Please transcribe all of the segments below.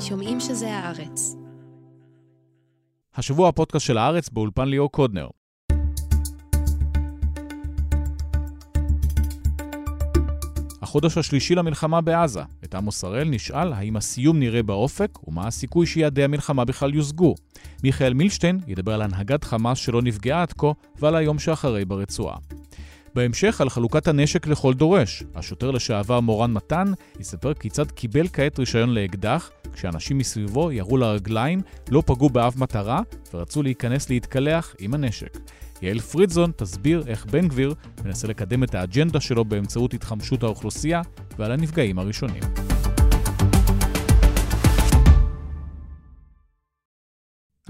שומעים שזה הארץ. השבוע הפודקאסט של הארץ באולפן ליאור קודנר. החודש השלישי למלחמה בעזה. את עמוס הראל נשאל האם הסיום נראה באופק ומה הסיכוי שיעדי המלחמה בכלל יושגו. מיכאל מילשטיין ידבר על הנהגת חמאס שלא נפגעה עד כה ועל היום שאחרי ברצועה. בהמשך על חלוקת הנשק לכל דורש. השוטר לשעבר מורן מתן יספר כיצד קיבל כעת רישיון לאקדח, כשאנשים מסביבו ירו לרגליים, לא פגעו באף מטרה ורצו להיכנס להתקלח עם הנשק. יעל פרידזון תסביר איך בן גביר מנסה לקדם את האג'נדה שלו באמצעות התחמשות האוכלוסייה ועל הנפגעים הראשונים.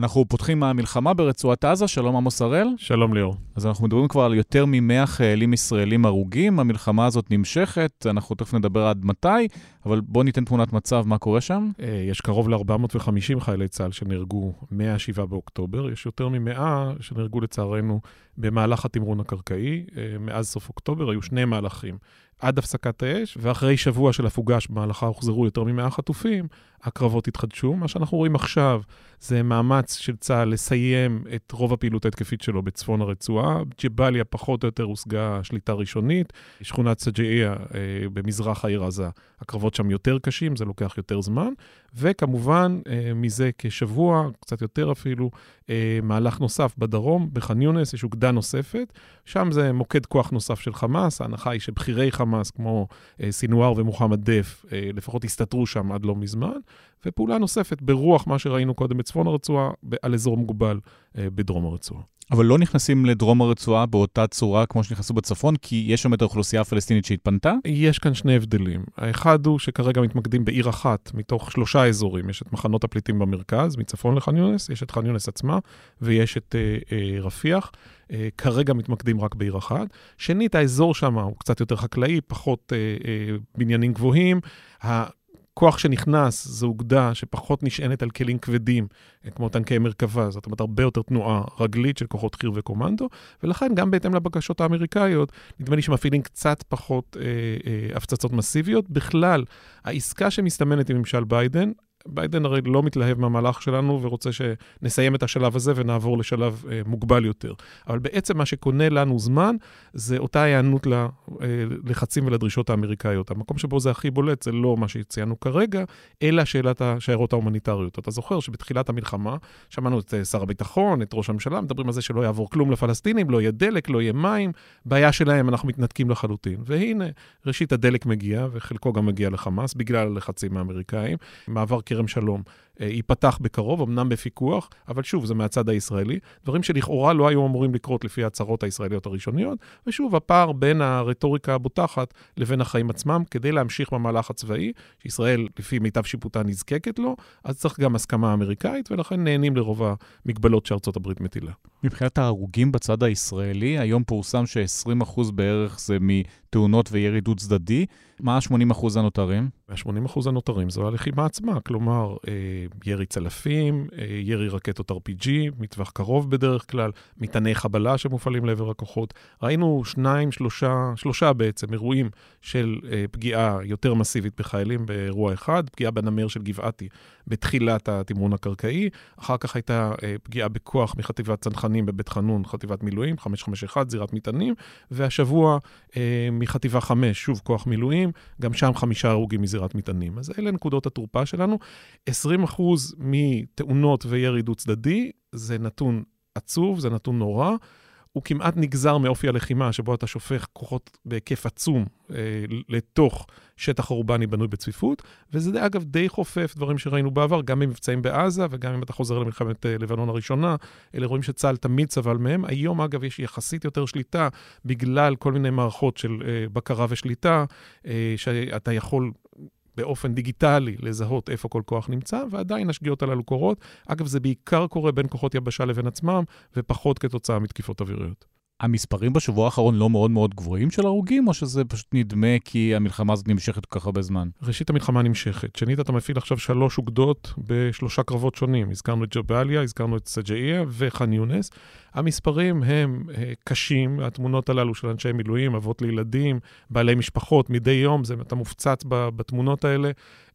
אנחנו פותחים מהמלחמה ברצועת עזה, שלום עמוס הראל. שלום ליאור. אז אנחנו מדברים כבר על יותר מ-100 חיילים ישראלים הרוגים, המלחמה הזאת נמשכת, אנחנו תכף נדבר עד מתי, אבל בואו ניתן תמונת מצב, מה קורה שם? אה, יש קרוב ל-450 חיילי צה"ל שנהרגו מ-7 באוקטובר, יש יותר מ-100 שנהרגו לצערנו במהלך התמרון הקרקעי. אה, מאז סוף אוקטובר היו שני מהלכים. עד הפסקת האש, ואחרי שבוע של הפוגה שבמהלכה הוחזרו יותר מ-100 חטופים, הקרבות התחדשו. מה שאנחנו רואים עכשיו זה מאמץ של צה"ל לסיים את רוב הפעילות ההתקפית שלו בצפון הרצועה. ג'באליה פחות או יותר הושגה שליטה ראשונית. שכונת סג'איה אה, במזרח העיר עזה, הקרבות שם יותר קשים, זה לוקח יותר זמן. וכמובן, אה, מזה כשבוע, קצת יותר אפילו, אה, מהלך נוסף בדרום, בח'אן יונס, יש אוגדה נוספת. שם זה מוקד כוח נוסף של חמאס. ההנחה היא שבכירי חמאס, כמו אה, סינואר ומוחמד דף, לפחות הסתתרו שם עד לא מזמן. ופעולה נוספת ברוח מה שראינו קודם בצפון הרצועה, על אזור מוגבל בדרום הרצועה. אבל לא נכנסים לדרום הרצועה באותה צורה כמו שנכנסו בצפון, כי יש שם את האוכלוסייה הפלסטינית שהתפנתה? יש כאן שני הבדלים. האחד הוא שכרגע מתמקדים בעיר אחת מתוך שלושה אזורים. יש את מחנות הפליטים במרכז, מצפון לח'אן יונס, יש את ח'אן יונס עצמה, ויש את אה, אה, רפיח. אה, כרגע מתמקדים רק בעיר אחת. שנית, האזור שם הוא קצת יותר חקלאי, פחות אה, אה, בניינים גבוהים. כוח שנכנס זו אוגדה שפחות נשענת על כלים כבדים, כמו טנקי מרכבה, זאת אומרת, הרבה יותר תנועה רגלית של כוחות חי"ר וקומנדו, ולכן גם בהתאם לבקשות האמריקאיות, נדמה לי שמפעילים קצת פחות אה, אה, הפצצות מסיביות. בכלל, העסקה שמסתמנת עם ממשל ביידן, ביידן הרי לא מתלהב מהמהלך שלנו ורוצה שנסיים את השלב הזה ונעבור לשלב אה, מוגבל יותר. אבל בעצם מה שקונה לנו זמן זה אותה היענות ללחצים אה, ולדרישות האמריקאיות. המקום שבו זה הכי בולט זה לא מה שציינו כרגע, אלא שאלת השיירות ההומניטריות. אתה זוכר שבתחילת המלחמה שמענו את אה, שר הביטחון, את ראש הממשלה, מדברים על זה שלא יעבור כלום לפלסטינים, לא יהיה דלק, לא יהיה מים, בעיה שלהם, אנחנו מתנתקים לחלוטין. והנה, ראשית הדלק מגיע, וחלקו גם מגיע לחמאס, בגלל הלחצים האמריקאים. מעבר כרם שלום ייפתח בקרוב, אמנם בפיקוח, אבל שוב, זה מהצד הישראלי. דברים שלכאורה לא היו אמורים לקרות לפי ההצהרות הישראליות הראשוניות, ושוב, הפער בין הרטוריקה הבוטחת לבין החיים עצמם, כדי להמשיך במהלך הצבאי, שישראל, לפי מיטב שיפוטה, נזקקת לו, אז צריך גם הסכמה אמריקאית, ולכן נהנים לרוב המגבלות שארצות הברית מטילה. מבחינת ההרוגים בצד הישראלי, היום פורסם ש-20% בערך זה מתאונות וירי דו-צדדי. מה ה-80% הנותרים? ה-80% הנותרים זו הלחימה עצמה, כלומר, אה, ירי צלפים, אה, ירי רקטות RPG, מטווח קרוב בדרך כלל, מטעני חבלה שמופעלים לעבר הכוחות. ראינו שניים, שלושה, שלושה בעצם אירועים של אה, פגיעה יותר מסיבית בחיילים באירוע אחד, פגיעה בנמר של גבעתי בתחילת התמרון הקרקעי, אחר כך הייתה אה, פגיעה בכוח מחטיבת צנחנים בבית חנון, חטיבת מילואים, 551, זירת מטענים, והשבוע מחטיבה 5, שוב כוח מילואים, גם שם חמישה הרוגים מזירת מטענים. אז אלה נקודות התורפה שלנו. 20% מתאונות וירי דו-צדדי זה נתון עצוב, זה נתון נורא. הוא כמעט נגזר מאופי הלחימה, שבו אתה שופך כוחות בהיקף עצום אה, לתוך שטח אורבני בנוי בצפיפות, וזה אגב די חופף דברים שראינו בעבר, גם במבצעים בעזה וגם אם אתה חוזר למלחמת אה, לבנון הראשונה, אלה אירועים שצה"ל תמיד סבל מהם. היום אגב יש יחסית יותר שליטה בגלל כל מיני מערכות של אה, בקרה ושליטה, אה, שאתה יכול באופן דיגיטלי לזהות איפה כל כוח נמצא, ועדיין השגיאות הללו קורות. אגב, זה בעיקר קורה בין כוחות יבשה לבין עצמם, ופחות כתוצאה מתקיפות אוויריות. המספרים בשבוע האחרון לא מאוד מאוד גבוהים של הרוגים, או שזה פשוט נדמה כי המלחמה הזאת נמשכת כל כך הרבה זמן? ראשית, המלחמה נמשכת. שנית, אתה מפעיל עכשיו שלוש אוגדות בשלושה קרבות שונים. הזכרנו את ג'באליה, הזכרנו את סג'איה וח'אן יונס. המספרים הם אה, קשים, התמונות הללו של אנשי מילואים, אבות לילדים, בעלי משפחות, מדי יום, זה, אתה מופצץ בתמונות האלה,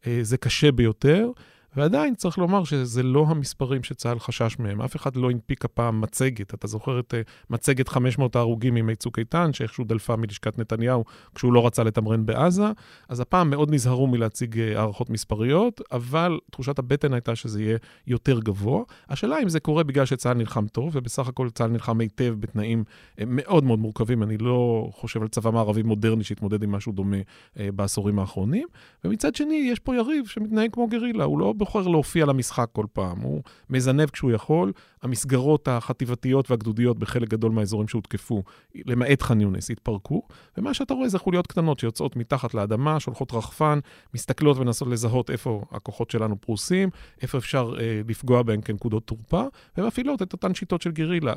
אה, זה קשה ביותר. ועדיין צריך לומר שזה לא המספרים שצה"ל חשש מהם. אף אחד לא הנפיק הפעם מצגת. אתה זוכר את uh, מצגת 500 ההרוגים מימי צוק איתן, שאיכשהו דלפה מלשכת נתניהו כשהוא לא רצה לתמרן בעזה? אז הפעם מאוד נזהרו מלהציג uh, הערכות מספריות, אבל תחושת הבטן הייתה שזה יהיה יותר גבוה. השאלה אם זה קורה בגלל שצה"ל נלחם טוב, ובסך הכל צה"ל נלחם היטב בתנאים uh, מאוד מאוד מורכבים. אני לא חושב על צבא מערבי מודרני שהתמודד עם משהו דומה בעשורים האחרונים. ומצד שני, יש פה יריב בוחר להופיע למשחק כל פעם, הוא מזנב כשהוא יכול. המסגרות החטיבתיות והגדודיות בחלק גדול מהאזורים שהותקפו, למעט ח'אן יונס, התפרקו, ומה שאתה רואה זה חוליות קטנות שיוצאות מתחת לאדמה, שולחות רחפן, מסתכלות ומנסות לזהות איפה הכוחות שלנו פרוסים, איפה אפשר אה, לפגוע בהם כנקודות תורפה, ומפעילות את אותן שיטות של גרילה.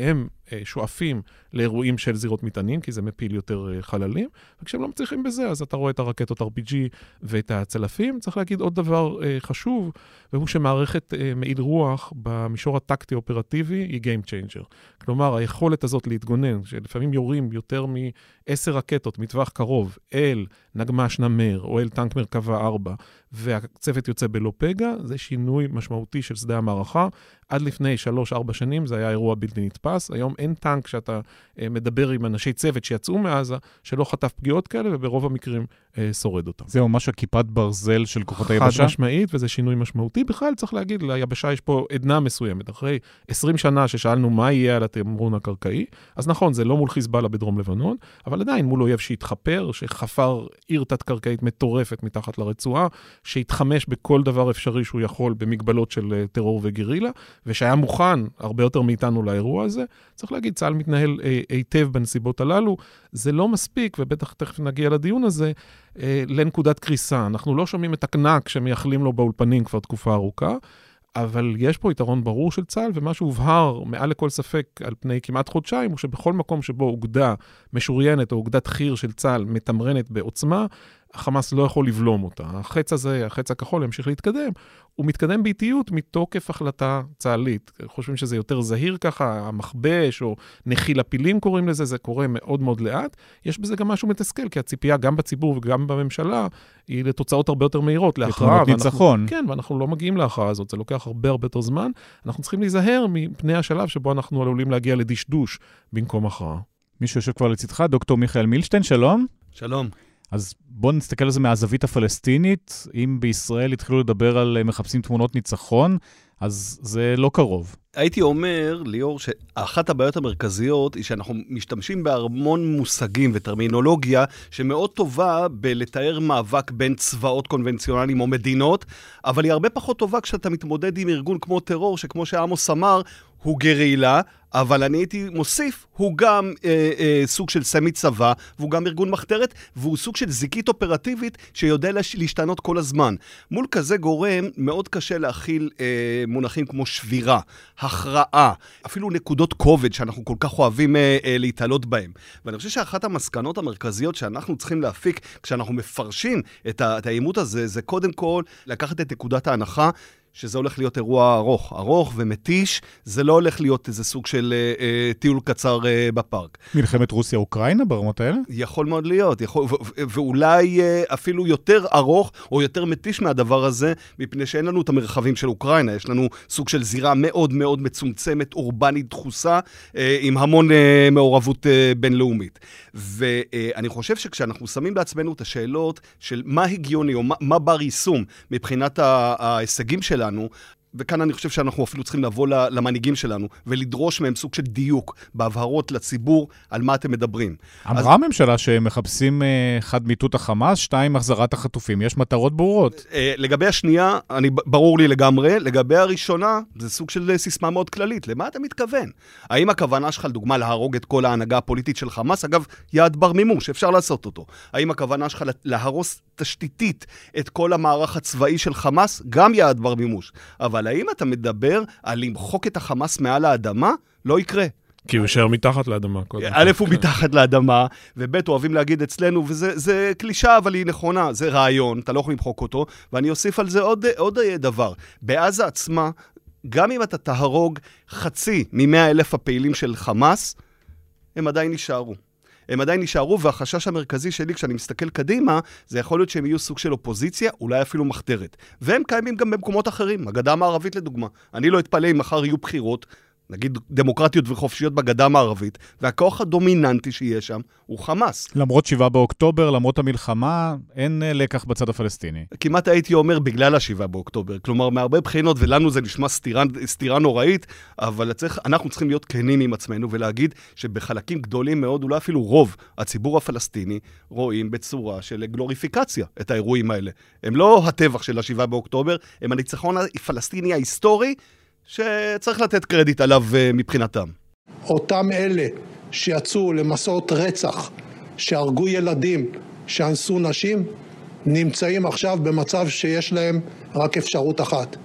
הם אה, שואפים לאירועים של זירות מטענים, כי זה מפיל יותר אה, חללים, וכשהם לא מצליחים בזה, אז אתה רואה את הרקטות RPG ואת הצלפים. צריך להגיד עוד דבר אה, חשוב, והוא שמערכת מעיל רוח במישור הטקטי-אופרטיבי היא Game Changer. כלומר, היכולת הזאת להתגונן, שלפעמים יורים יותר מעשר רקטות מטווח קרוב אל נגמ"ש נמר או אל טנק מרכבה 4, והצוות יוצא בלא פגע, זה שינוי משמעותי של שדה המערכה. עד לפני 3-4 שנים זה היה אירוע בלתי נתפס, היום אין טנק שאתה אה, מדבר עם אנשי צוות שיצאו מעזה, שלא חטף פגיעות כאלה, וברוב המקרים שורד אותם. זה ממש הכיפת ברזל של כוחות היבשה? חד משמעית, וזה שינוי משמעותי. בכלל, צריך להגיד, ליבשה יש פה עדנה מסוימת. אחרי 20 שנה ששאלנו מה יהיה על התמרון הקרקעי, אז נכון, זה לא מול חיזבאללה בדרום לבנון, אבל עדיין מול אויב שהתחפר, שחפר עיר תת-קרקעית מטורפת מתחת לרצועה, שהתחמש בכל דבר אפשרי שהוא יכול במגבלות של אה, טרור וגרילה, ושהיה מוכן הרבה יותר מאיתנו לאירוע הזה. צריך להגיד, צה"ל מתנהל אה, היטב בנסיבות הללו. זה לא מספיק, ובטח תכף נגיע לדיון הזה, אה, לנקודת קריסה. אנחנו לא שומעים את הקנק שמייחלים לו באולפנים כבר תקופה ארוכה. אבל יש פה יתרון ברור של צה"ל, ומה שהובהר מעל לכל ספק על פני כמעט חודשיים, הוא שבכל מקום שבו אוגדה משוריינת או אוגדת חי"ר של צה"ל מתמרנת בעוצמה, החמאס לא יכול לבלום אותה. החץ הזה, החץ הכחול, ימשיך להתקדם. הוא מתקדם באיטיות מתוקף החלטה צה"לית. חושבים שזה יותר זהיר ככה, המכבש או נחיל הפילים קוראים לזה, זה קורה מאוד מאוד לאט. יש בזה גם משהו מתסכל, כי הציפייה גם בציבור וגם בממשלה היא לתוצאות הרבה יותר מהירות, להכרעה. ניצחון. כן, ואנחנו לא מגיעים להכרעה הזאת, זה לוקח הרבה הרבה יותר זמן. אנחנו צריכים להיזהר מפני השלב שבו אנחנו עלולים להגיע לדשדוש במקום הכרעה. מי שיושב כבר לצדך, דוקטור מיכאל מילשטיין, שלום. שלום. אז בואו נסתכל על זה מהזווית הפלסטינית. אם בישראל התחילו לדבר על אה, מחפשים תמונות ניצחון, אז זה לא קרוב. הייתי אומר, ליאור, שאחת הבעיות המרכזיות היא שאנחנו משתמשים בהמון מושגים וטרמינולוגיה שמאוד טובה בלתאר מאבק בין צבאות קונבנציונליים או מדינות, אבל היא הרבה פחות טובה כשאתה מתמודד עם ארגון כמו טרור, שכמו שעמוס אמר, הוא גרילה, אבל אני הייתי מוסיף, הוא גם אה, אה, סוג של סמי צבא, והוא גם ארגון מחתרת, והוא סוג של זיקית אופרטיבית שיודע להש... להשתנות כל הזמן. מול כזה גורם, מאוד קשה להכיל אה, מונחים כמו שבירה, הכרעה, אפילו נקודות כובד שאנחנו כל כך אוהבים אה, אה, להתעלות בהם. ואני חושב שאחת המסקנות המרכזיות שאנחנו צריכים להפיק כשאנחנו מפרשים את העימות הזה, זה קודם כל לקחת את נקודת ההנחה שזה הולך להיות אירוע ארוך, ארוך ומתיש, זה לא הולך להיות איזה סוג של אה, אה, טיול קצר אה, בפארק. מלחמת רוסיה-אוקראינה ברמות האלה? יכול מאוד להיות, יכול, ו- ו- ואולי אה, אפילו יותר ארוך או יותר מתיש מהדבר הזה, מפני שאין לנו את המרחבים של אוקראינה, יש לנו סוג של זירה מאוד מאוד מצומצמת, אורבנית, דחוסה, אה, עם המון אה, מעורבות אה, בינלאומית. ואני אה, חושב שכשאנחנו שמים לעצמנו את השאלות של מה הגיוני או מה, מה בר יישום מבחינת ההישגים שלנו, שלנו, וכאן אני חושב שאנחנו אפילו צריכים לבוא למנהיגים שלנו ולדרוש מהם סוג של דיוק בהבהרות לציבור על מה אתם מדברים. אמרה אז... הממשלה שהם מחפשים, אה, אחד, מיטוט החמאס, שתיים, החזרת החטופים. יש מטרות ברורות. אה, לגבי השנייה, אני, ברור לי לגמרי. לגבי הראשונה, זה סוג של סיסמה מאוד כללית. למה אתה מתכוון? האם הכוונה שלך, לדוגמה, להרוג את כל ההנהגה הפוליטית של חמאס? אגב, יעד בר מימוש, אפשר לעשות אותו. האם הכוונה שלך להרוס תשתיתית את כל המערך הצבאי של חמאס? גם יעד בר מימוש. אבל אבל האם אתה מדבר על למחוק את החמאס מעל האדמה? לא יקרה. כי הוא יישאר מתחת לאדמה. א', הוא מתחת לאדמה, וב', אוהבים להגיד אצלנו, וזה קלישה, אבל היא נכונה, זה רעיון, אתה לא יכול למחוק אותו, ואני אוסיף על זה עוד, עוד דבר. בעזה עצמה, גם אם אתה תהרוג חצי מ-100 אלף הפעילים של חמאס, הם עדיין יישארו. הם עדיין יישארו, והחשש המרכזי שלי כשאני מסתכל קדימה, זה יכול להיות שהם יהיו סוג של אופוזיציה, אולי אפילו מחתרת. והם קיימים גם במקומות אחרים, הגדה המערבית לדוגמה. אני לא אתפלא אם מחר יהיו בחירות. נגיד דמוקרטיות וחופשיות בגדה המערבית, והכוח הדומיננטי שיש שם הוא חמאס. למרות 7 באוקטובר, למרות המלחמה, אין אה, לקח בצד הפלסטיני. כמעט הייתי אומר בגלל ה-7 באוקטובר. כלומר, מהרבה בחינות, ולנו זה נשמע סתירה, סתירה נוראית, אבל צריך, אנחנו צריכים להיות כנים עם עצמנו ולהגיד שבחלקים גדולים מאוד, אולי אפילו רוב הציבור הפלסטיני, רואים בצורה של גלוריפיקציה את האירועים האלה. הם לא הטבח של ה-7 באוקטובר, הם הניצחון הפלסטיני ההיסטורי. שצריך לתת קרדיט עליו אה, מבחינתם. אותם אלה שיצאו למסעות רצח, שהרגו ילדים, שאנסו נשים, נמצאים עכשיו במצב שיש להם רק אפשרות אחת,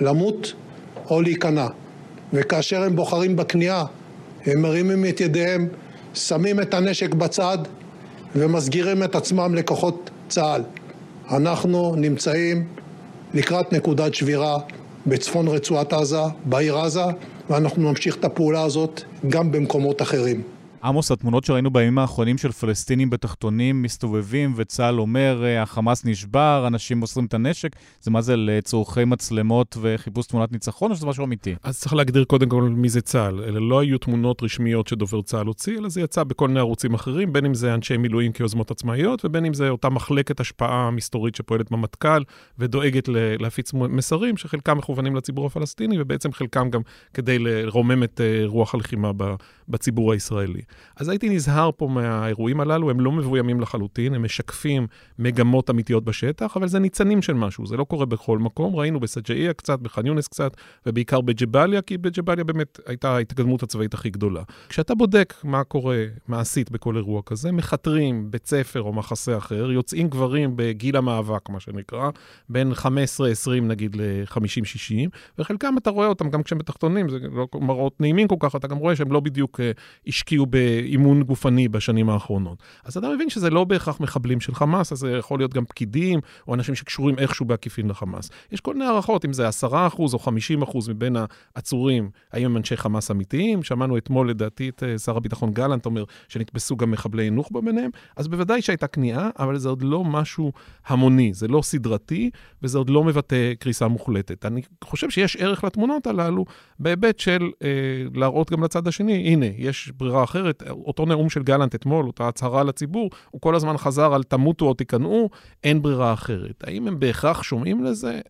למות או להיכנע. וכאשר הם בוחרים בכניעה, הם מרימים את ידיהם, שמים את הנשק בצד ומסגירים את עצמם לכוחות צה"ל. אנחנו נמצאים לקראת נקודת שבירה בצפון רצועת עזה, בעיר עזה, ואנחנו נמשיך את הפעולה הזאת גם במקומות אחרים. עמוס, התמונות שראינו בימים האחרונים של פלסטינים בתחתונים מסתובבים, וצה"ל אומר, אה, החמאס נשבר, אנשים מוסרים את הנשק, זה מה זה, לצורכי מצלמות וחיפוש תמונת ניצחון, או שזה משהו אמיתי? אז צריך להגדיר קודם כל מי זה צה"ל. אלה לא היו תמונות רשמיות שדובר צה"ל הוציא, אלא זה יצא בכל מיני ערוצים אחרים, בין אם זה אנשי מילואים כיוזמות עצמאיות, ובין אם זה אותה מחלקת השפעה מסתורית שפועלת במטכ"ל, ודואגת להפיץ מסרים שחלקם מכוונים לציבור הפלסטיני, ובעצם חלקם גם כדי לרומם את אה, רוח הלחימה בציבור הישראלי. אז הייתי נזהר פה מהאירועים הללו, הם לא מבוימים לחלוטין, הם משקפים מגמות אמיתיות בשטח, אבל זה ניצנים של משהו, זה לא קורה בכל מקום. ראינו בסג'איה קצת, בח'אן יונס קצת, ובעיקר בג'באליה, כי בג'באליה באמת הייתה ההתקדמות הצבאית הכי גדולה. כשאתה בודק מה קורה מעשית בכל אירוע כזה, מכתרים בית ספר או מחסה אחר, יוצאים גברים בגיל המאבק, מה שנקרא, בין 15-20 נגיד ל-50-60, וחלקם אתה רואה אותם גם כשהם בתחתונים, זה לא מראות נעימים כל כך, אתה גם רואה שהם לא בדיוק uh, השקיעו באימון גופני בשנים האחרונות. אז אתה מבין שזה לא בהכרח מחבלים של חמאס, אז זה יכול להיות גם פקידים, או אנשים שקשורים איכשהו בעקיפין לחמאס. יש כל מיני הערכות, אם זה 10% או 50% מבין העצורים, האם הם אנשי חמאס אמיתיים. שמענו אתמול, לדעתי, את אה, שר הביטחון גלנט אומר שנתפסו גם מחבלי נוח'בה ביניהם, אז בוודאי שהייתה כניעה, אבל זה עוד לא משהו המוני, זה לא סדרתי, וזה עוד לא מבטא קריסה מוחלטת. אני חושב שיש ערך לתמונות הללו, בהיבט של אה, להראות גם לצד השני, הנה, יש ברירה אחרת, אותו נאום של גלנט אתמול, אותה הצהרה לציבור, הוא כל הזמן חזר על תמותו או תיכנעו, אין ברירה אחרת. האם הם בהכרח שומעים לזה?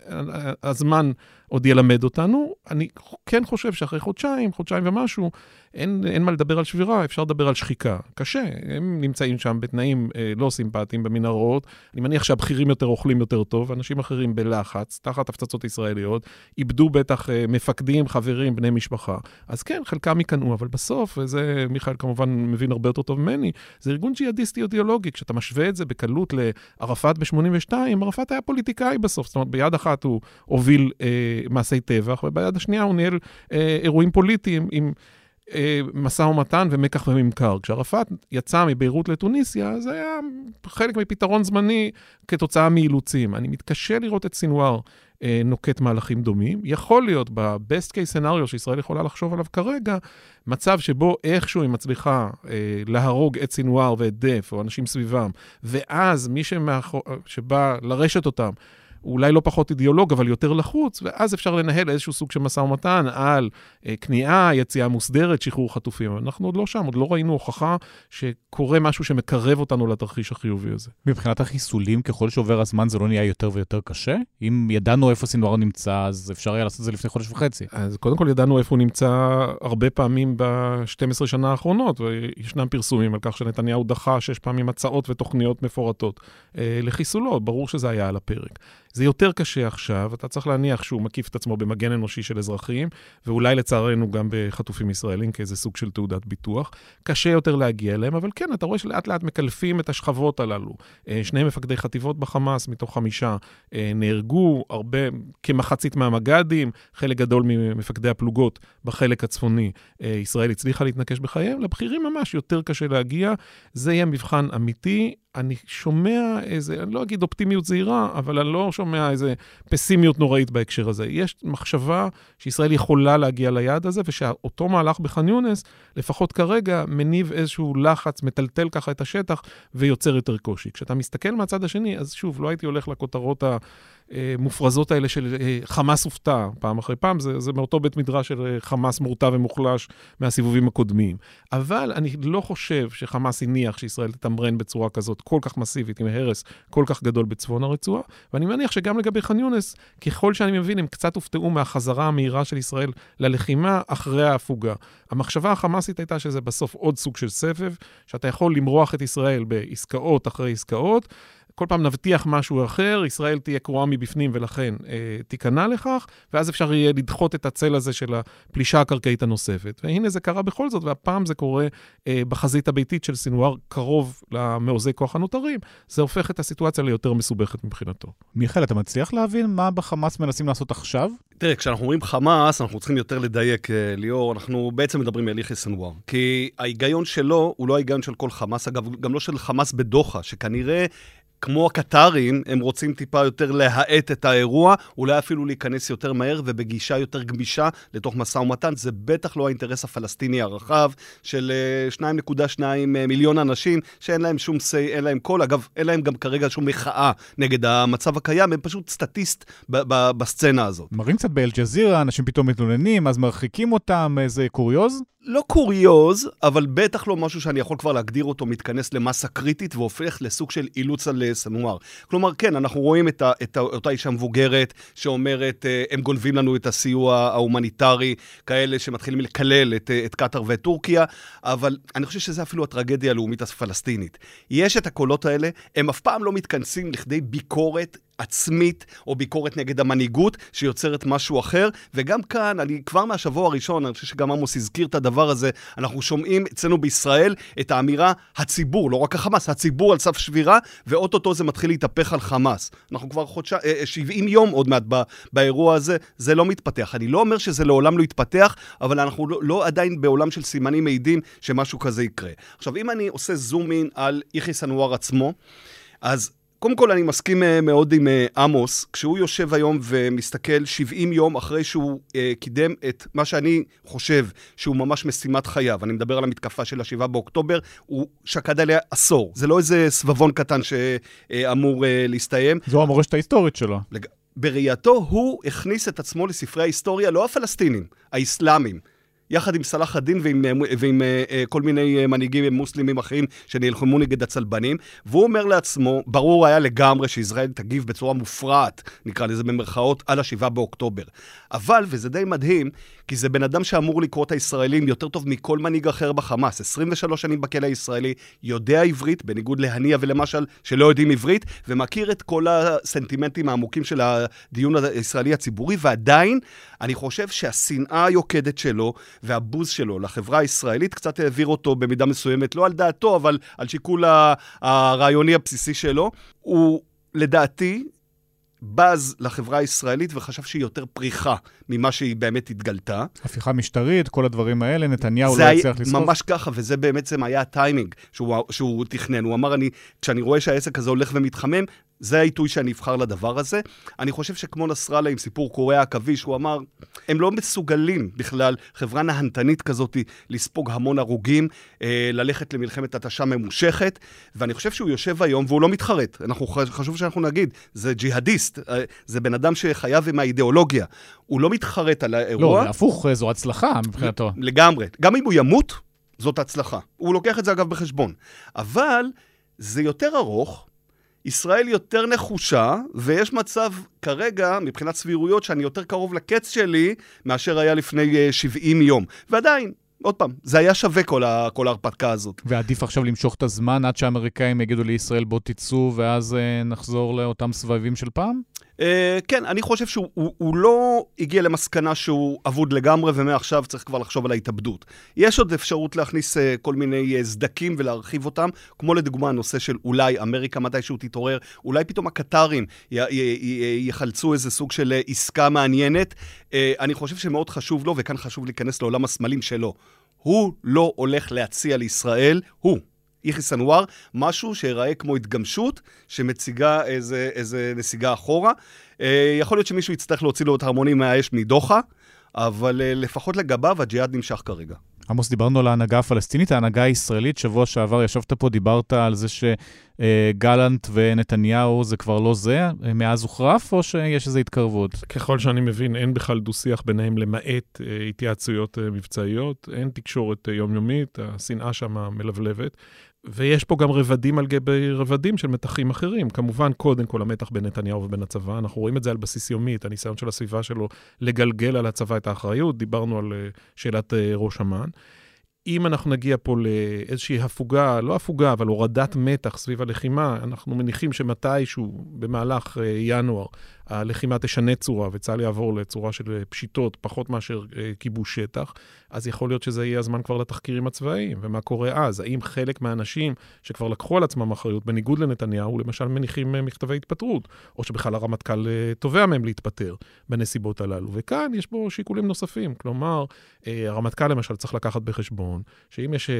הזמן עוד ילמד אותנו. אני כן חושב שאחרי חודשיים, חודשיים ומשהו, אין, אין מה לדבר על שבירה, אפשר לדבר על שחיקה. קשה, הם נמצאים שם בתנאים אה, לא סימפטיים במנהרות. אני מניח שהבכירים יותר אוכלים יותר טוב, אנשים אחרים בלחץ, תחת הפצצות ישראליות, איבדו בטח אה, מפקדים, חברים, בני משפחה. אז כן, חלקם ייכנעו, אבל בסוף, וזה מיכאל כמובן מבין הרבה יותר טוב ממני, זה ארגון ג'יהאדיסטי אידיאולוגי. כשאתה משווה את זה בקלות לערפאת ב-82, ערפאת היה פוליטיקאי בסוף. זאת אומרת, ביד אחת הוא הוביל אה, מעשי טבח, וביד השנייה הוא ניהל אה, אירועים פוליטיים עם... אה, משא ומתן ומקח וממכר. כשערפאת יצא מביירות לתוניסיה, זה היה חלק מפתרון זמני כתוצאה מאילוצים. אני מתקשה לראות את סינואר אה, נוקט מהלכים דומים. יכול להיות ב-best case scenario שישראל יכולה לחשוב עליו כרגע, מצב שבו איכשהו היא מצליחה אה, להרוג את סינואר ואת דף או אנשים סביבם, ואז מי שמאחור, שבא לרשת אותם, אולי לא פחות אידיאולוג, אבל יותר לחוץ, ואז אפשר לנהל איזשהו סוג של משא ומתן על אה, כניעה, יציאה מוסדרת, שחרור חטופים. אנחנו עוד לא שם, עוד לא ראינו הוכחה שקורה משהו שמקרב אותנו לתרחיש החיובי הזה. מבחינת החיסולים, ככל שעובר הזמן זה לא נהיה יותר ויותר קשה? אם ידענו איפה סינואר נמצא, אז אפשר היה לעשות את זה לפני חודש וחצי. אז קודם כל ידענו איפה הוא נמצא הרבה פעמים ב-12 שנה האחרונות, וישנם פרסומים על כך שנתניהו דחה שש פעמים הצעות ותוכניות מפורטות אה, לחיסולו, ברור שזה היה על הפרק. זה יותר קשה עכשיו, אתה צריך להניח שהוא מקיף את עצמו במגן אנושי של אזרחים, ואולי לצערנו גם בחטופים ישראלים כאיזה סוג של תעודת ביטוח. קשה יותר להגיע אליהם, אבל כן, אתה רואה שלאט לאט מקלפים את השכבות הללו. אה, שני מפקדי חטיבות בחמאס, מתוך חמישה, אה, נהרגו, הרבה, כמחצית מהמג"דים, חלק גדול ממפקדי הפלוגות בחלק הצפוני, אה, ישראל הצליחה להתנקש בחייהם, לבכירים ממש יותר קשה להגיע. זה יהיה מבחן אמיתי. אני שומע איזה, אני לא אגיד אופטימיות זהירה, אבל אני לא שומע איזה פסימיות נוראית בהקשר הזה. יש מחשבה שישראל יכולה להגיע ליעד הזה, ושאותו מהלך בח'אן יונס, לפחות כרגע, מניב איזשהו לחץ, מטלטל ככה את השטח ויוצר יותר קושי. כשאתה מסתכל מהצד השני, אז שוב, לא הייתי הולך לכותרות ה... המופרזות האלה של אה, חמאס הופתע פעם אחרי פעם, זה, זה מאותו בית מדרש של אה, חמאס מורתע ומוחלש מהסיבובים הקודמים. אבל אני לא חושב שחמאס הניח שישראל תתמרן בצורה כזאת כל כך מסיבית, עם הרס כל כך גדול בצפון הרצועה, ואני מניח שגם לגבי ח'אן יונס, ככל שאני מבין, הם קצת הופתעו מהחזרה המהירה של ישראל ללחימה אחרי ההפוגה. המחשבה החמאסית הייתה שזה בסוף עוד סוג של סבב, שאתה יכול למרוח את ישראל בעסקאות אחרי עסקאות, כל פעם נבטיח משהו אחר, ישראל תהיה קרועה מבפנים ולכן אה, תיכנע לכך, ואז אפשר יהיה לדחות את הצל הזה של הפלישה הקרקעית הנוספת. והנה זה קרה בכל זאת, והפעם זה קורה אה, בחזית הביתית של סינואר קרוב למעוזי כוח הנותרים, זה הופך את הסיטואציה ליותר מסובכת מבחינתו. מיכאל, אתה מצליח להבין מה בחמאס מנסים לעשות עכשיו? תראה, כשאנחנו אומרים חמאס, אנחנו צריכים יותר לדייק, אה, ליאור, אנחנו בעצם מדברים על יחיא סנוואר. כי ההיגיון שלו הוא לא ההיגיון של כל חמאס, אגב, גם לא של חמאס בדוחה, שכנראה כמו הקטרים, הם רוצים טיפה יותר להאט את האירוע, אולי אפילו להיכנס יותר מהר ובגישה יותר גמישה לתוך משא ומתן. זה בטח לא האינטרס הפלסטיני הרחב של 2.2 אה, אה, מיליון אנשים, שאין להם שום say, אין להם קול. אגב, אין להם גם כרגע שום מחאה נגד המצב הקיים, הם פשוט סטטיסט בסצנה הזאת. מראים קצת באל-ג'זירה, אנשים פתאום מתלוננים, אז מרחיקים אותם, איזה קוריוז? לא קוריוז, אבל בטח לא משהו שאני יכול כבר להגדיר אותו מתכנס למסה קריטית והופך לסוג של אילוץ על אה, סינוואר. כלומר, כן, אנחנו רואים את, ה, את ה, אותה אישה מבוגרת שאומרת, אה, הם גונבים לנו את הסיוע ההומניטרי, כאלה שמתחילים לקלל את, אה, את קטאר ואת טורקיה, אבל אני חושב שזה אפילו הטרגדיה הלאומית הפלסטינית. יש את הקולות האלה, הם אף פעם לא מתכנסים לכדי ביקורת עצמית או ביקורת נגד המנהיגות שיוצרת משהו אחר. וגם כאן, אני כבר מהשבוע הראשון, אני חושב שגם עמוס הזכיר את הדבר הזה, אנחנו שומעים אצלנו בישראל את האמירה, הציבור, לא רק החמאס, הציבור על סף שבירה, ואו-טו-טו זה מתחיל להתהפך על חמאס. אנחנו כבר חודשיים, 70 יום עוד מעט בא, באירוע הזה, זה לא מתפתח. אני לא אומר שזה לעולם לא יתפתח, אבל אנחנו לא, לא עדיין בעולם של סימנים מעידים שמשהו כזה יקרה. עכשיו, אם אני עושה זום אין על יחיא סנואר עצמו, אז קודם כל, אני מסכים אה, מאוד עם אה, עמוס, כשהוא יושב היום ומסתכל 70 יום אחרי שהוא uh, קידם את מה שאני חושב שהוא ממש משימת חייו, אני מדבר על המתקפה של ה-7 באוקטובר, הוא שקד עליה עשור. זה לא איזה סבבון קטן שאמור uh, להסתיים. זו המורשת ההיסטורית שלו. לג... בראייתו, הוא הכניס את עצמו לספרי ההיסטוריה, לא הפלסטינים, האסלאמים. יחד עם סלאח א-דין ועם, ועם uh, כל מיני מנהיגים מוסלמים אחרים שנלחמו נגד הצלבנים, והוא אומר לעצמו, ברור היה לגמרי שישראל תגיב בצורה מופרעת, נקרא לזה במרכאות, על ה-7 באוקטובר. אבל, וזה די מדהים, כי זה בן אדם שאמור לקרוא את הישראלים יותר טוב מכל מנהיג אחר בחמאס. 23 שנים בכלא הישראלי, יודע עברית, בניגוד להנייה ולמשל, שלא יודעים עברית, ומכיר את כל הסנטימנטים העמוקים של הדיון הישראלי הציבורי, ועדיין, אני חושב שהשנאה היוקדת שלו והבוז שלו לחברה הישראלית קצת העביר אותו במידה מסוימת, לא על דעתו, אבל על שיקול הרעיוני הבסיסי שלו. הוא, לדעתי, בז לחברה הישראלית וחשב שהיא יותר פריחה ממה שהיא באמת התגלתה. הפיכה משטרית, כל הדברים האלה, נתניהו לא יצליח לסחוף. זה ממש ככה, וזה בעצם היה הטיימינג שהוא, שהוא תכנן. הוא אמר, אני, כשאני רואה שהעסק הזה הולך ומתחמם, זה העיתוי שאני אבחר לדבר הזה. אני חושב שכמו נסראללה עם סיפור קוריאה עכביש, הוא אמר, הם לא מסוגלים בכלל, חברה נהנתנית כזאת, לספוג המון הרוגים, אה, ללכת למלחמת התשה ממושכת, ואני חושב שהוא יושב היום והוא לא מתחרט. אנחנו, חשוב שאנחנו נגיד, זה ג'יהאדיסט, אה, זה בן אדם שחייב עם האידיאולוגיה. הוא לא מתחרט על האירוע. לא, הפוך, זו הצלחה מבחינתו. לגמרי. גם אם הוא ימות, זאת הצלחה. הוא לוקח את זה אגב בחשבון. אבל זה יותר ארוך, ישראל יותר נחושה, ויש מצב כרגע, מבחינת סבירויות, שאני יותר קרוב לקץ שלי מאשר היה לפני 70 אה, יום. ועדיין, עוד פעם, זה היה שווה כל, ה, כל ההרפתקה הזאת. ועדיף עכשיו למשוך את הזמן עד שהאמריקאים יגידו לישראל בוא תצאו ואז uh, נחזור לאותם סבבים של פעם? Uh, כן, אני חושב שהוא הוא, הוא לא הגיע למסקנה שהוא אבוד לגמרי ומעכשיו צריך כבר לחשוב על ההתאבדות. יש עוד אפשרות להכניס uh, כל מיני uh, סדקים ולהרחיב אותם, כמו לדוגמה הנושא של אולי אמריקה מתישהו תתעורר, אולי פתאום הקטרים יחלצו איזה סוג של עסקה מעניינת. Uh, אני חושב שמאוד חשוב לו, וכאן חשוב להיכנס לעולם הסמלים שלו. הוא לא הולך להציע לישראל, הוא, יחיא סנוואר, משהו שיראה כמו התגמשות שמציגה איזה, איזה נסיגה אחורה. אה, יכול להיות שמישהו יצטרך להוציא לו את ההרמונים מהאש מדוחה, אבל אה, לפחות לגביו הג'יהאד נמשך כרגע. עמוס, דיברנו על ההנהגה הפלסטינית, ההנהגה הישראלית. שבוע שעבר ישבת פה, דיברת על זה שגלנט ונתניהו זה כבר לא זה, מאז הוחרף, או שיש איזו התקרבות? ככל שאני מבין, אין בכלל דו-שיח ביניהם למעט אה, התייעצויות אה, מבצעיות, אין תקשורת אה, יומיומית, השנאה שם מלבלבת. ויש פה גם רבדים על גבי רבדים של מתחים אחרים. כמובן, קודם כל המתח בין נתניהו ובין הצבא, אנחנו רואים את זה על בסיס יומי, את הניסיון של הסביבה שלו לגלגל על הצבא את האחריות, דיברנו על uh, שאלת uh, ראש אמ"ן. אם אנחנו נגיע פה לאיזושהי הפוגה, לא הפוגה, אבל הורדת מתח סביב הלחימה, אנחנו מניחים שמתישהו במהלך uh, ינואר הלחימה תשנה צורה וצה"ל יעבור לצורה של פשיטות, פחות מאשר אה, כיבוש שטח, אז יכול להיות שזה יהיה הזמן כבר לתחקירים הצבאיים. ומה קורה אז? האם חלק מהאנשים שכבר לקחו על עצמם אחריות, בניגוד לנתניהו, למשל מניחים אה, מכתבי התפטרות, או שבכלל הרמטכ"ל אה, תובע מהם להתפטר בנסיבות הללו. וכאן יש בו שיקולים נוספים. כלומר, הרמטכ"ל למשל צריך לקחת בחשבון שאם יש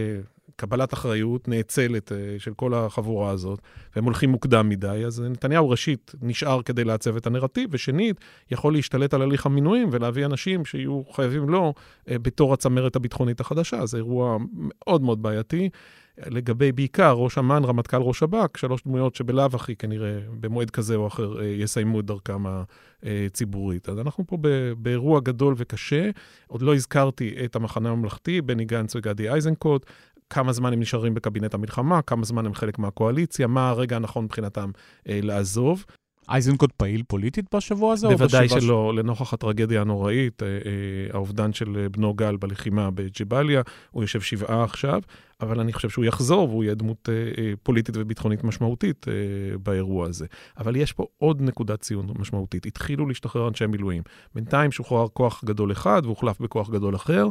קבלת אחריות נאצלת של כל החבורה הזאת, והם הולכים מוקדם מדי, אז נתניהו ראשית נשאר כדי לעצב את הנרטיב, ושנית, יכול להשתלט על הליך המינויים ולהביא אנשים שיהיו חייבים לו אה, בתור הצמרת הביטחונית החדשה. זה אירוע מאוד מאוד בעייתי. לגבי בעיקר ראש אמ"ן, רמטכ"ל ראש שב"כ, שלוש דמויות שבלאו הכי כנראה במועד כזה או אחר אה, יסיימו את דרכם הציבורית. אז אנחנו פה באירוע גדול וקשה. עוד לא הזכרתי את המחנה הממלכתי, בני גנץ וגדי איזנקוט. כמה זמן הם נשארים בקבינט המלחמה, כמה זמן הם חלק מהקואליציה, מה הרגע הנכון מבחינתם אה, לעזוב. אייזנקוט פעיל פוליטית בשבוע הזה? בוודאי שלא, ש... לנוכח הטרגדיה הנוראית, אה, אה, האובדן של בנו גל בלחימה בג'באליה, הוא יושב שבעה עכשיו, אבל אני חושב שהוא יחזור והוא יהיה דמות אה, אה, פוליטית וביטחונית משמעותית אה, באירוע הזה. אבל יש פה עוד נקודת ציון משמעותית. התחילו להשתחרר אנשי מילואים. בינתיים שוחרר כוח גדול אחד והוחלף בכוח גדול אחר,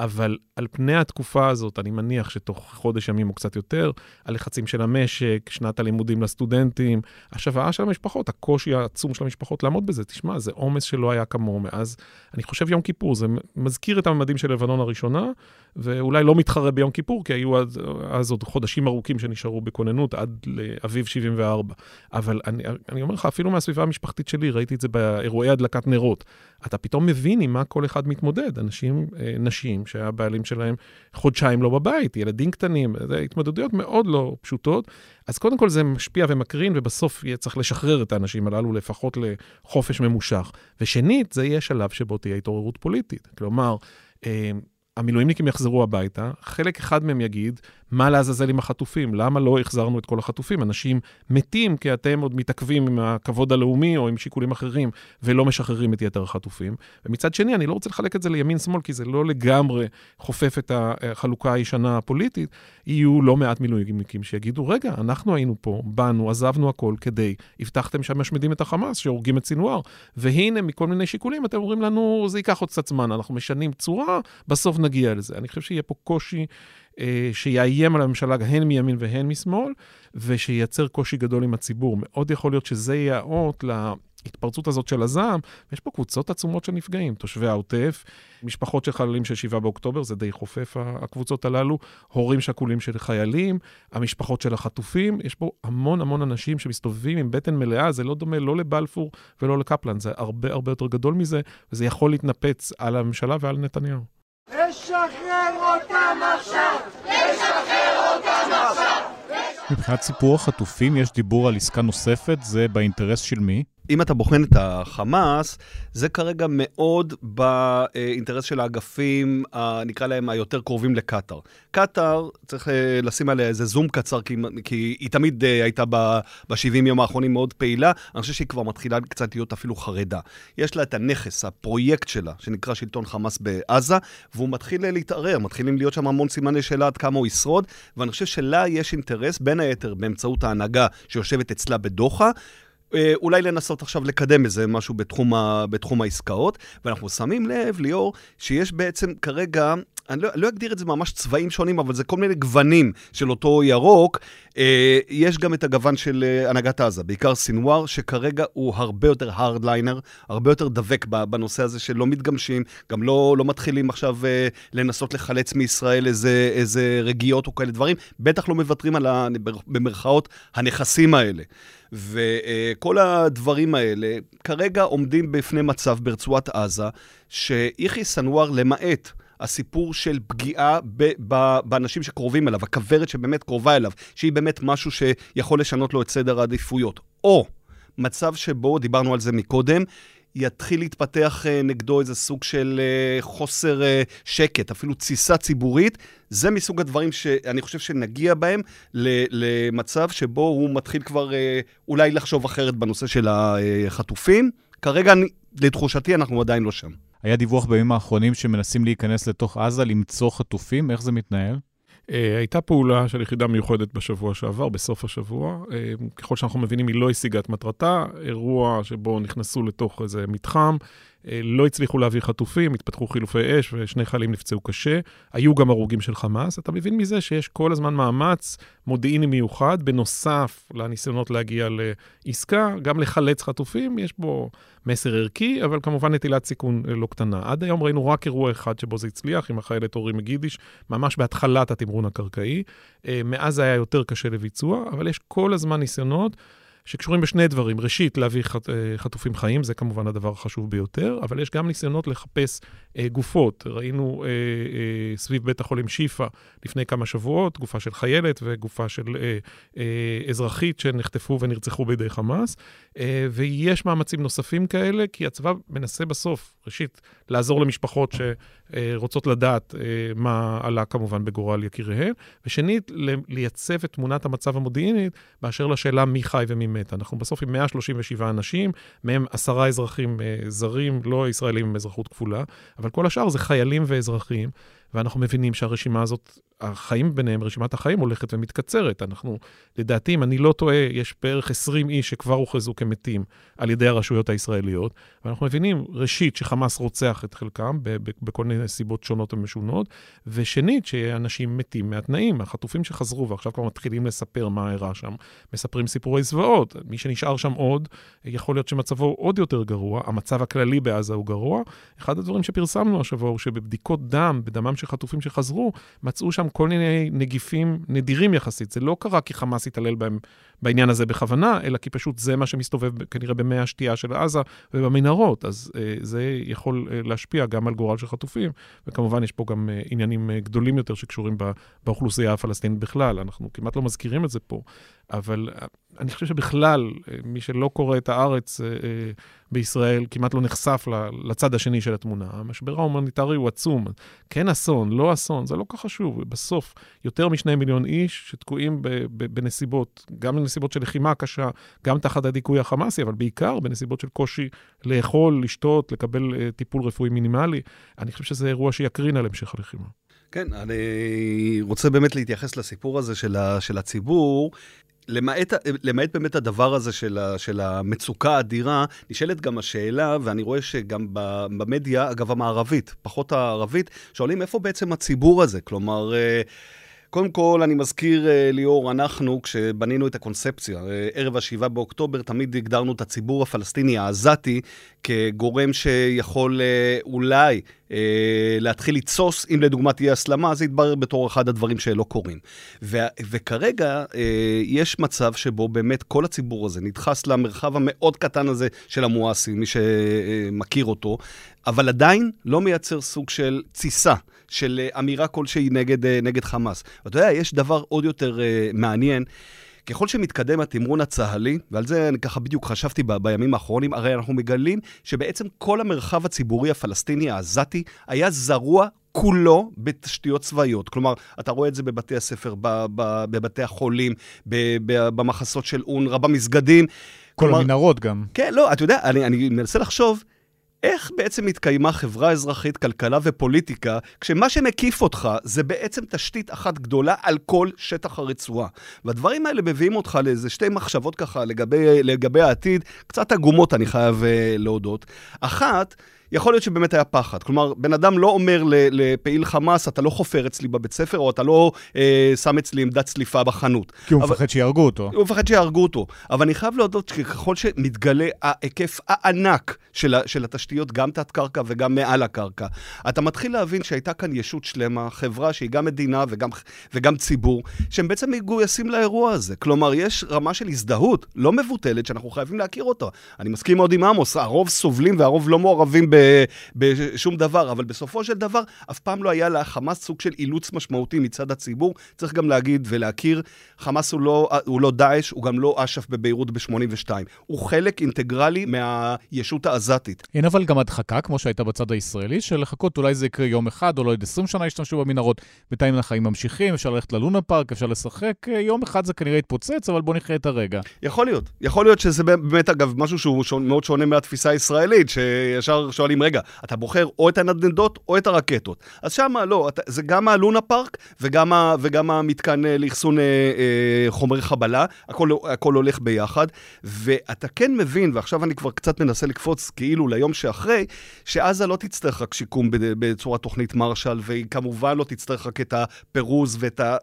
אבל על פני התקופה הזאת, אני מניח שתוך חודש ימים או קצת יותר, הלחצים של המשק, שנת הלימודים לסטודנטים, השוואה של המשפחות, הקושי העצום של המשפחות לעמוד בזה. תשמע, זה עומס שלא היה כמוהו מאז, אני חושב יום כיפור, זה מזכיר את הממדים של לבנון הראשונה, ואולי לא מתחרה ביום כיפור, כי היו אז, אז עוד חודשים ארוכים שנשארו בכוננות עד לאביב 74. אבל אני, אני אומר לך, אפילו מהסביבה המשפחתית שלי, ראיתי את זה באירועי הדלקת נרות. אתה פתאום מבין עם מה כל אחד מתמודד. אנשים, אה, נשים שהבעלים שלהם חודשיים לא בבית, ילדים קטנים, זה התמודדויות מאוד לא פשוטות. אז קודם כל זה משפיע ומקרין, ובסוף יהיה צריך לשחרר את האנשים הללו לפחות לחופש ממושך. ושנית, זה יהיה שלב שבו תהיה התעוררות פוליטית. כלומר, אה, המילואימניקים יחזרו הביתה, חלק אחד מהם יגיד, מה לעזאזל עם החטופים? למה לא החזרנו את כל החטופים? אנשים מתים כי אתם עוד מתעכבים עם הכבוד הלאומי או עם שיקולים אחרים ולא משחררים את יתר החטופים. ומצד שני, אני לא רוצה לחלק את זה לימין-שמאל, כי זה לא לגמרי חופף את החלוקה הישנה הפוליטית. יהיו לא מעט מילואימניקים שיגידו, רגע, אנחנו היינו פה, באנו, עזבנו הכל כדי, הבטחתם שמשמידים את החמאס, שהורגים את סינואר, והנה, מכל מיני שיקולים, אתם אומרים לנו, זה ייקח עוד קצת זמן, אנחנו משנים צורה, בסוף נגיע לזה. אני חושב שיהיה פה קושי אה, שיאיים על הממשלה הן מימין והן משמאל, ושייצר קושי גדול עם הציבור. מאוד יכול להיות שזה יהיה האות להתפרצות הזאת של הזעם, ויש פה קבוצות עצומות של נפגעים, תושבי העוטף, משפחות של חללים של 7 באוקטובר, זה די חופף הקבוצות הללו, הורים שכולים של חיילים, המשפחות של החטופים, יש פה המון המון אנשים שמסתובבים עם בטן מלאה, זה לא דומה לא לבלפור ולא לקפלן, זה הרבה הרבה יותר גדול מזה, וזה יכול להתנפץ על הממשלה ועל נתניהו. לשחרר אותם עכשיו! לשחרר אותם עכשיו! מבחינת סיפור החטופים יש דיבור על עסקה נוספת, זה באינטרס של מי? אם אתה בוחן את החמאס, זה כרגע מאוד באינטרס של האגפים, נקרא להם היותר קרובים לקטאר. קטאר, צריך אה, לשים עליה איזה זום קצר, כי, כי היא תמיד אה, הייתה ב-70 יום האחרונים מאוד פעילה, אני חושב שהיא כבר מתחילה קצת להיות אפילו חרדה. יש לה את הנכס, הפרויקט שלה, שנקרא שלטון חמאס בעזה, והוא מתחיל להתערער, מתחילים להיות שם המון סימני שאלה עד כמה הוא ישרוד, ואני חושב שלה יש אינטרס, בין היתר באמצעות ההנהגה שיושבת אצלה בדוחה, אה, אולי לנסות עכשיו לקדם איזה משהו בתחום, ה, בתחום העסקאות. ואנחנו שמים לב, ליאור, שיש בעצם כרגע אני לא, לא אגדיר את זה ממש צבעים שונים, אבל זה כל מיני גוונים של אותו ירוק. אה, יש גם את הגוון של אה, הנהגת עזה, בעיקר סינואר, שכרגע הוא הרבה יותר הארדליינר, הרבה יותר דבק בנושא הזה שלא מתגמשים, גם לא, לא מתחילים עכשיו אה, לנסות לחלץ מישראל איזה, איזה רגיעות או כאלה דברים, בטח לא מוותרים על, ה, במרכאות, הנכסים האלה. וכל הדברים האלה כרגע עומדים בפני מצב ברצועת עזה, שיחיא סנואר, למעט הסיפור של פגיעה ב- ב- באנשים שקרובים אליו, הכוורת שבאמת קרובה אליו, שהיא באמת משהו שיכול לשנות לו את סדר העדיפויות. או מצב שבו, דיברנו על זה מקודם, יתחיל להתפתח uh, נגדו איזה סוג של uh, חוסר uh, שקט, אפילו תסיסה ציבורית. זה מסוג הדברים שאני חושב שנגיע בהם למצב שבו הוא מתחיל כבר אולי לחשוב אחרת בנושא של החטופים. כרגע, לתחושתי, אנחנו עדיין לא שם. היה דיווח בימים האחרונים שמנסים להיכנס לתוך עזה, למצוא חטופים, איך זה מתנהל? Uh, הייתה פעולה של יחידה מיוחדת בשבוע שעבר, בסוף השבוע. Uh, ככל שאנחנו מבינים, היא לא השיגה את מטרתה. אירוע שבו נכנסו לתוך איזה מתחם, לא הצליחו להביא חטופים, התפתחו חילופי אש ושני חיילים נפצעו קשה. היו גם הרוגים של חמאס. אתה מבין מזה שיש כל הזמן מאמץ מודיעיני מיוחד, בנוסף לניסיונות להגיע לעסקה, גם לחלץ חטופים, יש בו מסר ערכי, אבל כמובן נטילת סיכון לא קטנה. עד היום ראינו רק אירוע אחד שבו זה הצליח, עם החיילת אורי מגידיש, ממש בהתחלת התמרון הקרקעי. אה, מאז היה יותר קשה לביצוע, אבל יש כל הזמן ניסיונות. שקשורים בשני דברים. ראשית, להביא אה, חטופים חיים, זה כמובן הדבר החשוב ביותר, אבל יש גם ניסיונות לחפש גופות. ראינו אה, אה, סביב בית החולים שיפא לפני כמה שבועות, גופה של חיילת וגופה של אה, אה, אזרחית שנחטפו ונרצחו בידי חמאס, אה, ויש מאמצים נוספים כאלה, כי הצבא מנסה בסוף, ראשית, לעזור למשפחות שרוצות לדעת אה, מה עלה כמובן בגורל יקיריהן, ושנית, לייצב את תמונת המצב המודיעינית באשר לשאלה מי חי ומי מת. אנחנו בסוף עם 137 אנשים, מהם עשרה אזרחים אה, זרים, לא ישראלים עם אזרחות כפולה, אבל כל השאר זה חיילים ואזרחים, ואנחנו מבינים שהרשימה הזאת החיים ביניהם, רשימת החיים הולכת ומתקצרת. אנחנו, לדעתי, אם אני לא טועה, יש בערך 20 איש שכבר הוכרזו כמתים על ידי הרשויות הישראליות, ואנחנו מבינים, ראשית, שחמאס רוצח את חלקם בכל מיני סיבות שונות ומשונות, ושנית, שאנשים מתים מהתנאים. החטופים שחזרו ועכשיו כבר מתחילים לספר מה אירע שם, מספרים סיפורי זוועות. מי שנשאר שם עוד, יכול להיות שמצבו עוד יותר גרוע. המצב הכללי בעזה הוא גרוע. אחד הדברים שפרסמנו השבוע הוא שבבדיקות דם, בדמם של חטופים שחזרו, מצאו שם כל מיני נגיפים נדירים יחסית. זה לא קרה כי חמאס התעלל בהם בעניין הזה בכוונה, אלא כי פשוט זה מה שמסתובב כנראה במי השתייה של עזה ובמנהרות. אז אה, זה יכול אה, להשפיע גם על גורל של חטופים, וכמובן יש פה גם אה, עניינים אה, גדולים יותר שקשורים בא, באוכלוסייה הפלסטינית בכלל. אנחנו כמעט לא מזכירים את זה פה, אבל אה, אני חושב שבכלל, אה, מי שלא קורא את הארץ אה, בישראל כמעט לא נחשף לצד השני של התמונה. המשבר ההומניטרי הוא עצום. כן אסון, לא אסון, זה לא כל כך חשוב. בסוף, יותר משני מיליון איש שתקועים בנסיבות, גם בנסיבות של לחימה קשה, גם תחת הדיכוי החמאסי, אבל בעיקר בנסיבות של קושי לאכול, לשתות, לקבל טיפול רפואי מינימלי. אני חושב שזה אירוע שיקרין על המשך הלחימה. כן, אני רוצה באמת להתייחס לסיפור הזה של, ה, של הציבור. למעט, למעט באמת הדבר הזה של, ה, של המצוקה האדירה, נשאלת גם השאלה, ואני רואה שגם במדיה, אגב המערבית, פחות הערבית, שואלים איפה בעצם הציבור הזה? כלומר... קודם כל, אני מזכיר, אה, ליאור, אנחנו, כשבנינו את הקונספציה, אה, ערב ה-7 באוקטובר, תמיד הגדרנו את הציבור הפלסטיני העזתי כגורם שיכול אולי אה, להתחיל לתסוס, אם לדוגמה תהיה הסלמה, זה יתברר בתור אחד הדברים שלא קורים. ו- וכרגע יש מצב שבו באמת כל הציבור הזה נדחס למרחב המאוד קטן הזה של המואסי, מי שמכיר אותו, אבל עדיין לא מייצר סוג של תסיסה. של אה, אמירה כלשהי נגד, אה, נגד חמאס. ואתה יודע, יש דבר עוד יותר uh, מעניין. ככל שמתקדם התמרון הצה"לי, ועל זה אני ככה בדיוק חשבתי ב- בימים האחרונים, הרי אנחנו מגלים שבעצם כל המרחב הציבורי הפלסטיני העזתי היה זרוע כולו בתשתיות צבאיות. כלומר, אתה רואה את זה בבתי הספר, ב- ב- בבתי החולים, במחסות של אונר"א, במסגדים. כל כלומר, המנהרות גם. כן, לא, אתה יודע, אני, אני מנסה לחשוב, איך בעצם התקיימה חברה אזרחית, כלכלה ופוליטיקה, כשמה שמקיף אותך זה בעצם תשתית אחת גדולה על כל שטח הרצועה. והדברים האלה מביאים אותך לאיזה שתי מחשבות ככה לגבי, לגבי העתיד, קצת עגומות, אני חייב uh, להודות. אחת, יכול להיות שבאמת היה פחד. כלומר, בן אדם לא אומר לפעיל חמאס, אתה לא חופר אצלי בבית ספר, או אתה לא אה, שם אצלי עמדת צליפה בחנות. כי הוא אבל... מפחד שיהרגו אותו. הוא מפחד שיהרגו אותו. אבל אני חייב להודות שככל שמתגלה ההיקף הענק של, של התשתיות, גם תת-קרקע וגם מעל הקרקע, אתה מתחיל להבין שהייתה כאן ישות שלמה, חברה שהיא גם מדינה וגם, וגם ציבור, שהם בעצם מגויסים לאירוע הזה. כלומר, יש רמה של הזדהות לא מבוטלת שאנחנו חייבים להכיר אותה. אני מסכים מאוד עם עמוס, הרוב סובלים והרוב לא מעורבים ב... בשום דבר, אבל בסופו של דבר, אף פעם לא היה לחמאס סוג של אילוץ משמעותי מצד הציבור. צריך גם להגיד ולהכיר, חמאס הוא לא, הוא לא דאעש, הוא גם לא אש"ף בביירות ב-82. הוא חלק אינטגרלי מהישות העזתית. אין אבל גם הדחקה, כמו שהייתה בצד הישראלי, של לחכות אולי זה יקרה יום אחד, או לא עוד 20 שנה ישתמשו במנהרות. בינתיים החיים ממשיכים, אפשר ללכת ללונה פארק, אפשר לשחק. יום אחד זה כנראה יתפוצץ, אבל בוא נחיה את הרגע. יכול להיות. יכול להיות שזה באמת, אגב, משהו שהוא מאוד שונה מהתפיסה הישראלית, שישר שואלים, רגע, אתה בוחר או את הנדנדות או את הרקטות. אז שמה לא, אתה, זה גם הלונה פארק וגם, ה, וגם המתקן אה, לאחסון אה, אה, חומרי חבלה, הכל, הכל הולך ביחד. ואתה כן מבין, ועכשיו אני כבר קצת מנסה לקפוץ כאילו ליום שאחרי, שעזה לא תצטרך רק שיקום בצורת תוכנית מרשל, והיא כמובן לא תצטרך רק את הפירוז ואת ה...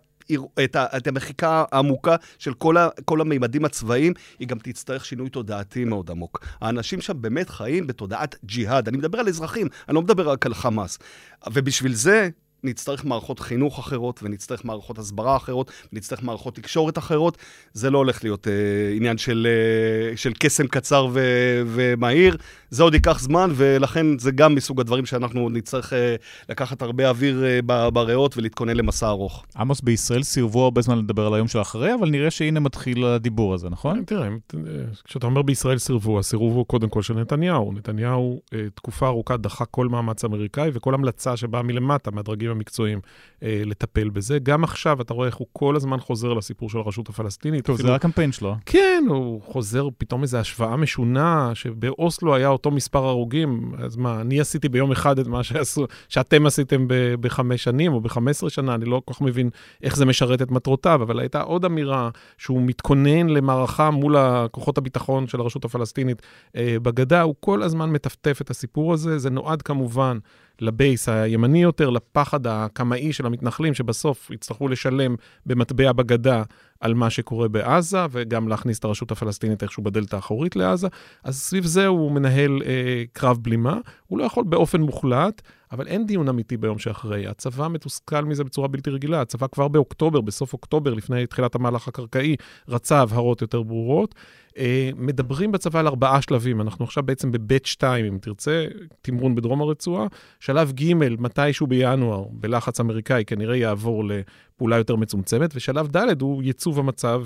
את, ה, את המחיקה העמוקה של כל, ה, כל המימדים הצבאיים, היא גם תצטרך שינוי תודעתי מאוד עמוק. האנשים שם באמת חיים בתודעת ג'יהאד. אני מדבר על אזרחים, אני לא מדבר רק על חמאס. ובשביל זה, נצטרך מערכות חינוך אחרות, ונצטרך מערכות הסברה אחרות, ונצטרך מערכות תקשורת אחרות. זה לא הולך להיות אה, עניין של, אה, של קסם קצר ו, ומהיר, זה עוד ייקח זמן, ולכן זה גם מסוג הדברים שאנחנו נצטרך אה, לקחת הרבה אוויר אה, בריאות ולהתכונן למסע ארוך. עמוס, בישראל סירבו הרבה זמן לדבר על היום של אחרי, אבל נראה שהנה מתחיל הדיבור הזה, נכון? תראה, כשאתה אומר בישראל סירבו, הסירוב הוא קודם כל של נתניהו. נתניהו אה, תקופה ארוכה דחה כל מאמץ אמריקאי וכל המלצה שבאה מלמטה, מהדרגים המקצועיים, לטפל בזה. גם עכשיו אתה רואה איך הוא כל הזמן חוזר לסיפור של הרשות הפלסטינית. טוב, אפילו... זה הקמפיין שלו. כן, הוא חוזר פתאום איזו השוואה משונה, שבאוסלו היה אותו מספר הרוגים, אז מה, אני עשיתי ביום אחד את מה שעשו, שאתם עשיתם ב- בחמש שנים או בחמש עשרה שנה, אני לא כל כך מבין איך זה משרת את מטרותיו, אבל הייתה עוד אמירה שהוא מתכונן למערכה מול כוחות הביטחון של הרשות הפלסטינית אה, בגדה, הוא כל הזמן מטפטף את הסיפור הזה, זה נועד כמובן לבייס הימני יותר, לפחד הקמאי של המתנחלים, שבסוף יצטרכו לשלם במטבע בגדה על מה שקורה בעזה, וגם להכניס את הרשות הפלסטינית איכשהו בדלת האחורית לעזה. אז סביב זה הוא מנהל אה, קרב בלימה. הוא לא יכול באופן מוחלט, אבל אין דיון אמיתי ביום שאחרי. הצבא מתוסכל מזה בצורה בלתי רגילה. הצבא כבר באוקטובר, בסוף אוקטובר, לפני תחילת המהלך הקרקעי, רצה הבהרות יותר ברורות. אה, מדברים בצבא על ארבעה שלבים. אנחנו עכשיו בעצם בבית 2, אם תרצה, תמרון בדרום הרצועה. שלב ג', מתישהו בינואר, בלחץ אמריקאי, כנראה יעבור לפעולה יותר מצומצמת, ושלב ד' הוא ייצוב המצב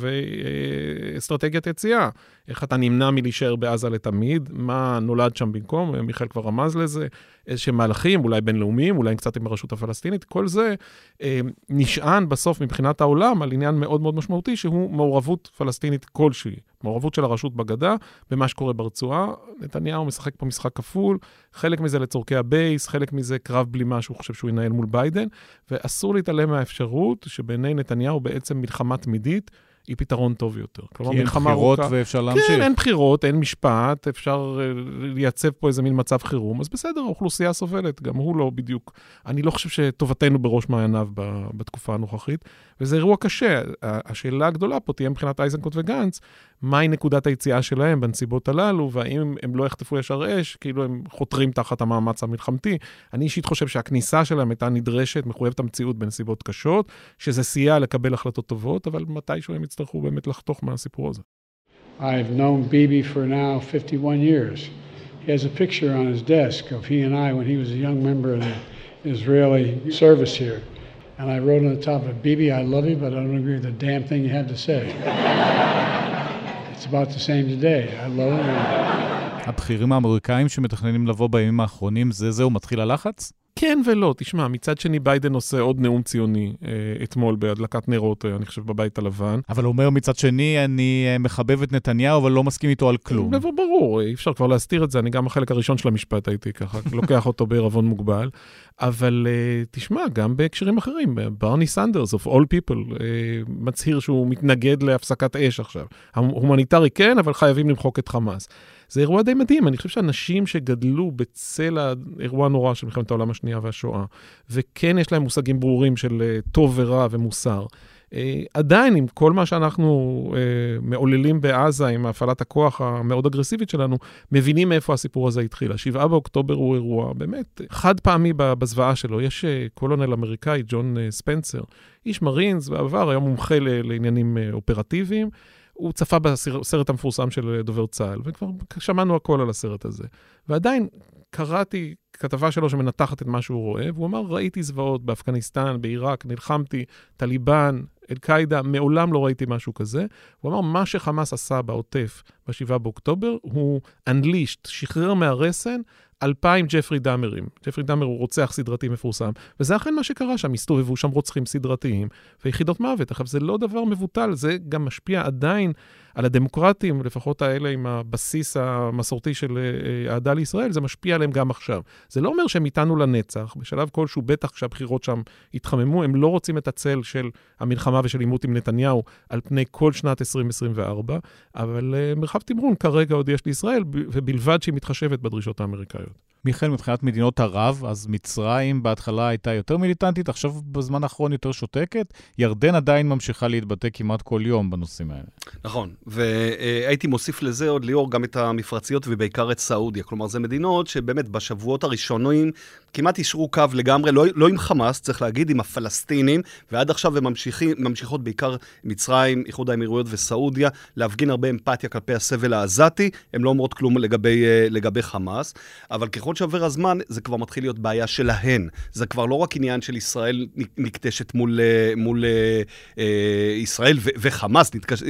ואסטרטגיית יציאה. איך אתה נמנע מלהישאר בעזה לתמיד, מה נולד שם במקום, מיכאל כבר רמז לזה, איזשהם מהלכים, אולי בינלאומיים, אולי קצת עם הרשות הפלסטינית, כל זה אה, נשען בסוף מבחינת העולם על עניין מאוד מאוד משמעותי, שהוא מעורבות פלסטינית כלשהי. מעורבות של הרשות בגדה במה שקורה ברצועה. נתניהו משחק פה משחק כפול, חלק מזה לצורכי הבייס, חלק מזה קרב בלימה שהוא חושב שהוא ינהל מול ביידן, ואסור להתעלם מהאפשרות שבעיני נתניהו בעצם מלחמה תמידית. היא פתרון טוב יותר. כי אין בחירות ארוכה. ואפשר להמשיך. כן, אין בחירות, אין משפט, אפשר אה, לייצב פה איזה מין מצב חירום, אז בסדר, האוכלוסייה סובלת, גם הוא לא בדיוק. אני לא חושב שטובתנו בראש מעייניו בתקופה הנוכחית, וזה אירוע קשה. השאלה הגדולה פה תהיה מבחינת איזנקוט וגנץ, מהי נקודת היציאה שלהם בנסיבות הללו, והאם הם לא יחטפו ישר אש, כאילו הם חותרים תחת המאמץ המלחמתי. אני אישית חושב שהכניסה שלהם הייתה נדרשת, מחויבת המציאות בנסיבות קשות, שזה סייע לקבל החלטות טובות, אבל מתישהו הם יצטרכו באמת לחתוך מהסיפור הזה. I've known Bibi for now 51 years. He has a picture on his desk of he and I when he was a young member of the Israeli service here. And I wrote on the top of it, Bibi, I love you, but I don't agree with the damn thing you had to say. It's about the same today. Him. הבכירים האמריקאים שמתכננים לבוא בימים האחרונים, זה זהו מתחיל הלחץ? כן ולא, תשמע, מצד שני ביידן עושה עוד נאום ציוני אה, אתמול בהדלקת נרות, אה, אני חושב, בבית הלבן. אבל הוא אומר מצד שני, אני אה, מחבב את נתניהו, אבל לא מסכים איתו על כלום. ברור, אי אפשר כבר להסתיר את זה, אני גם החלק הראשון של המשפט הייתי ככה, לוקח אותו בעירבון מוגבל. אבל אה, תשמע, גם בהקשרים אחרים, ברני סנדרס, of all people, אה, מצהיר שהוא מתנגד להפסקת אש עכשיו. ההומניטרי כן, אבל חייבים למחוק את חמאס. זה אירוע די מדהים, אני חושב שאנשים שגדלו בצל האירוע הנורא של מלחמת העולם השנייה והשואה, וכן יש להם מושגים ברורים של אה, טוב ורע ומוסר, Uh, עדיין, עם כל מה שאנחנו uh, מעוללים בעזה, עם הפעלת הכוח המאוד אגרסיבית שלנו, מבינים מאיפה הסיפור הזה התחיל. השבעה באוקטובר הוא אירוע באמת חד פעמי בזוועה שלו. יש קולונל אמריקאי, ג'ון ספנסר, איש מרינס בעבר, היה מומחה לעניינים אופרטיביים. הוא צפה בסרט המפורסם של דובר צה"ל, וכבר שמענו הכל על הסרט הזה. ועדיין קראתי כתבה שלו שמנתחת את מה שהוא רואה, והוא אמר, ראיתי זוועות באפגניסטן, בעיראק, נלחמתי, טליבן, אל-קאעידה, מעולם לא ראיתי משהו כזה. הוא אמר, מה שחמאס עשה בעוטף ב-7 באוקטובר, הוא unleashed, שחרר מהרסן אלפיים ג'פרי דאמרים. ג'פרי דאמר הוא רוצח סדרתי מפורסם, וזה אכן מה שקרה שם, הסתובבו שם רוצחים סדרתיים ויחידות מוות. עכשיו, זה לא דבר מבוטל, זה גם משפיע עדיין על הדמוקרטים, לפחות האלה עם הבסיס המסורתי של אה, אהדה לישראל, זה משפיע עליהם גם עכשיו. זה לא אומר שהם איתנו לנצח, בשלב כלשהו, בטח כשהבחירות שם יתחממו, הם לא רוצים את הצל של המלחמה ושל עימות עם נתניהו על פני כל שנת 2024, אבל uh, מרחב תמרון כרגע עוד יש לישראל, ובלבד שהיא מתחשבת בדרישות האמריקאיות. מיכאל, מבחינת מדינות ערב, אז מצרים בהתחלה הייתה יותר מיליטנטית, עכשיו בזמן האחרון יותר שותקת. ירדן עדיין ממשיכה להתבטא כמעט כל יום בנושאים האלה. נכון, והייתי מוסיף לזה עוד, ליאור, גם את המפרציות ובעיקר את סעודיה. כלומר, זה מדינות שבאמת בשבועות הראשונים כמעט אישרו קו לגמרי, לא, לא עם חמאס, צריך להגיד, עם הפלסטינים, ועד עכשיו הן ממשיכות בעיקר מצרים, איחוד האמירויות וסעודיה, להפגין הרבה אמפתיה כלפי הסבל העזתי, הן לא אומרות כלום לגבי, אה, לגבי חמאס, אבל ככל שעובר הזמן, זה כבר מתחיל להיות בעיה שלהן. זה כבר לא רק עניין של ישראל נקדשת מול, אה, מול אה, אה, ישראל ו- וחמאס, נתקש,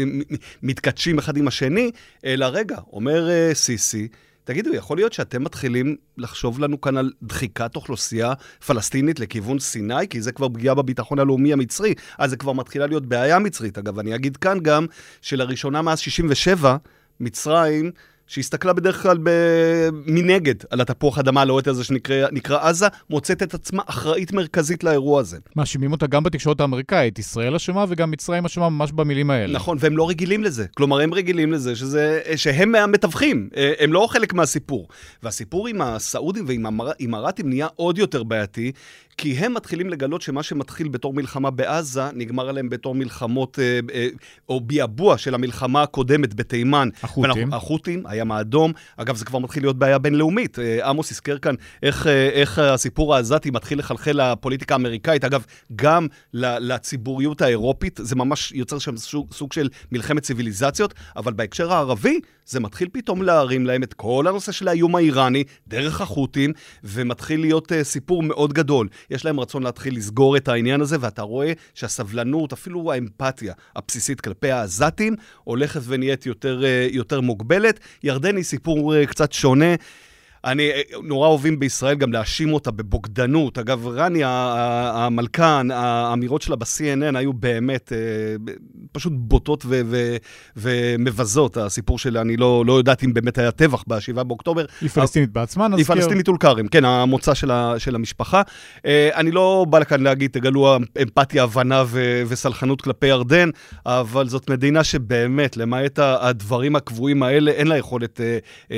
מתכתשים אחד עם השני, אלא רגע, אומר אה, סיסי, תגידו, יכול להיות שאתם מתחילים לחשוב לנו כאן על דחיקת אוכלוסייה פלסטינית לכיוון סיני? כי זה כבר פגיעה בביטחון הלאומי המצרי. אז זה כבר מתחילה להיות בעיה מצרית. אגב, אני אגיד כאן גם שלראשונה מאז 67', מצרים... שהסתכלה בדרך כלל ב... מנגד על התפוח אדמה הלוהט הזה שנקרא עזה, מוצאת את עצמה אחראית מרכזית לאירוע הזה. מאשימים אותה גם בתקשורת האמריקאית, ישראל אשמה וגם מצרים אשמה ממש במילים האלה. נכון, והם לא רגילים לזה. כלומר, הם רגילים לזה שזה, שהם המתווכים, הם לא חלק מהסיפור. והסיפור עם הסעודים ועם האמרתים נהיה עוד יותר בעייתי, כי הם מתחילים לגלות שמה שמתחיל בתור מלחמה בעזה, נגמר עליהם בתור מלחמות, אה, אה, או ביעבוע של המלחמה הקודמת בתימן. החות'ים. החות'ים, הים האדום. אגב, זה כבר מתחיל להיות בעיה בינלאומית. אה, עמוס הזכר כאן איך, איך הסיפור העזתי מתחיל לחלחל לפוליטיקה האמריקאית. אגב, גם לציבוריות האירופית, זה ממש יוצר שם סוג, סוג של מלחמת ציוויליזציות, אבל בהקשר הערבי, זה מתחיל פתאום להרים להם את כל הנושא של האיום האיראני, דרך החות'ים, ומתחיל להיות uh, סיפור מאוד גדול. יש להם רצון להתחיל לסגור את העניין הזה, ואתה רואה שהסבלנות, אפילו האמפתיה הבסיסית כלפי העזתים, הולכת ונהיית יותר, uh, יותר מוגבלת. ירדן היא סיפור uh, קצת שונה. אני, נורא אוהבים בישראל גם להאשים אותה בבוגדנות. אגב, רני המלכן, האמירות שלה ב-CNN היו באמת פשוט בוטות ו- ו- ומבזות. הסיפור שלה, אני לא, לא יודעת אם באמת היה טבח ב-7 באוקטובר. היא פלסטינית בעצמה, נזכיר. היא פלסטינית טול כרם, כן, המוצא של, ה- של המשפחה. אה, אני לא בא לכאן להגיד, תגלו אמפתיה, הבנה ו- וסלחנות כלפי ירדן, אבל זאת מדינה שבאמת, למעט הדברים הקבועים האלה, אין לה יכולת, אה,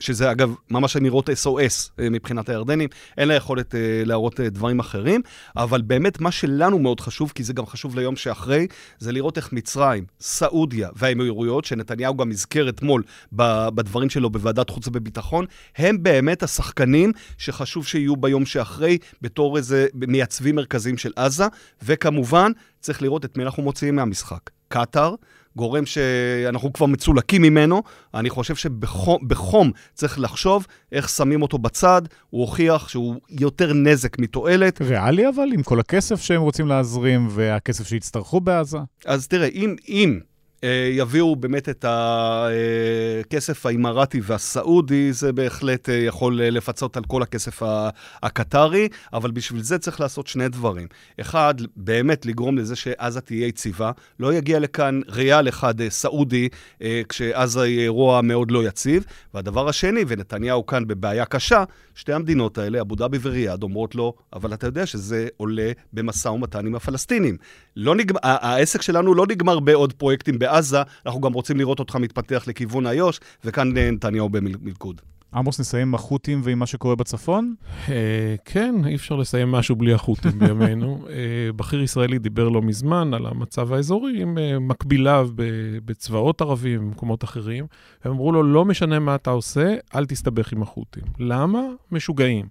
שזה אגב ממש... אמירות SOS אה, מבחינת הירדנים, אין לה יכולת אה, להראות אה, דברים אחרים, אבל באמת מה שלנו מאוד חשוב, כי זה גם חשוב ליום שאחרי, זה לראות איך מצרים, סעודיה והאמירויות, שנתניהו גם הזכר אתמול בדברים שלו בוועדת חוץ וביטחון, הם באמת השחקנים שחשוב שיהיו ביום שאחרי, בתור איזה מייצבים מרכזיים של עזה, וכמובן, צריך לראות את מי אנחנו מוציאים מהמשחק. קטאר, גורם שאנחנו כבר מצולקים ממנו. אני חושב שבחום צריך לחשוב איך שמים אותו בצד. הוא הוכיח שהוא יותר נזק מתועלת. ריאלי אבל, עם כל הכסף שהם רוצים להזרים והכסף שיצטרכו בעזה? אז תראה, אם, אם יביאו באמת את הכסף האימראטי והסעודי, זה בהחלט אה, יכול אה, לפצות על כל הכסף הקטרי, אבל בשביל זה צריך לעשות שני דברים. אחד, באמת לגרום לזה שעזה תהיה יציבה. לא יגיע לכאן ריאל אחד סעודי, כשעזה היא אירוע מאוד לא יציב. והדבר השני, ונתניהו כאן בבעיה קשה, שתי המדינות האלה, אבו דאבי וריאד, אומרות לו, אבל אתה יודע שזה עולה במשא ומתן עם הפלסטינים. לא נגמר, העסק שלנו לא נגמר בעוד פרויקטים בעזה, אנחנו גם רוצים לראות אותך מתפתח לכיוון איו"ש, וכאן אה, נתניהו במלכוד. עמוס, נסיים עם החות'ים ועם מה שקורה בצפון? אה, כן, אי אפשר לסיים משהו בלי החות'ים בימינו. אה, בכיר ישראלי דיבר לא מזמן על המצב האזורי עם מקביליו בצבאות ערבים ובמקומות אחרים. הם אמרו לו, לא משנה מה אתה עושה, אל תסתבך עם החות'ים. למה? משוגעים.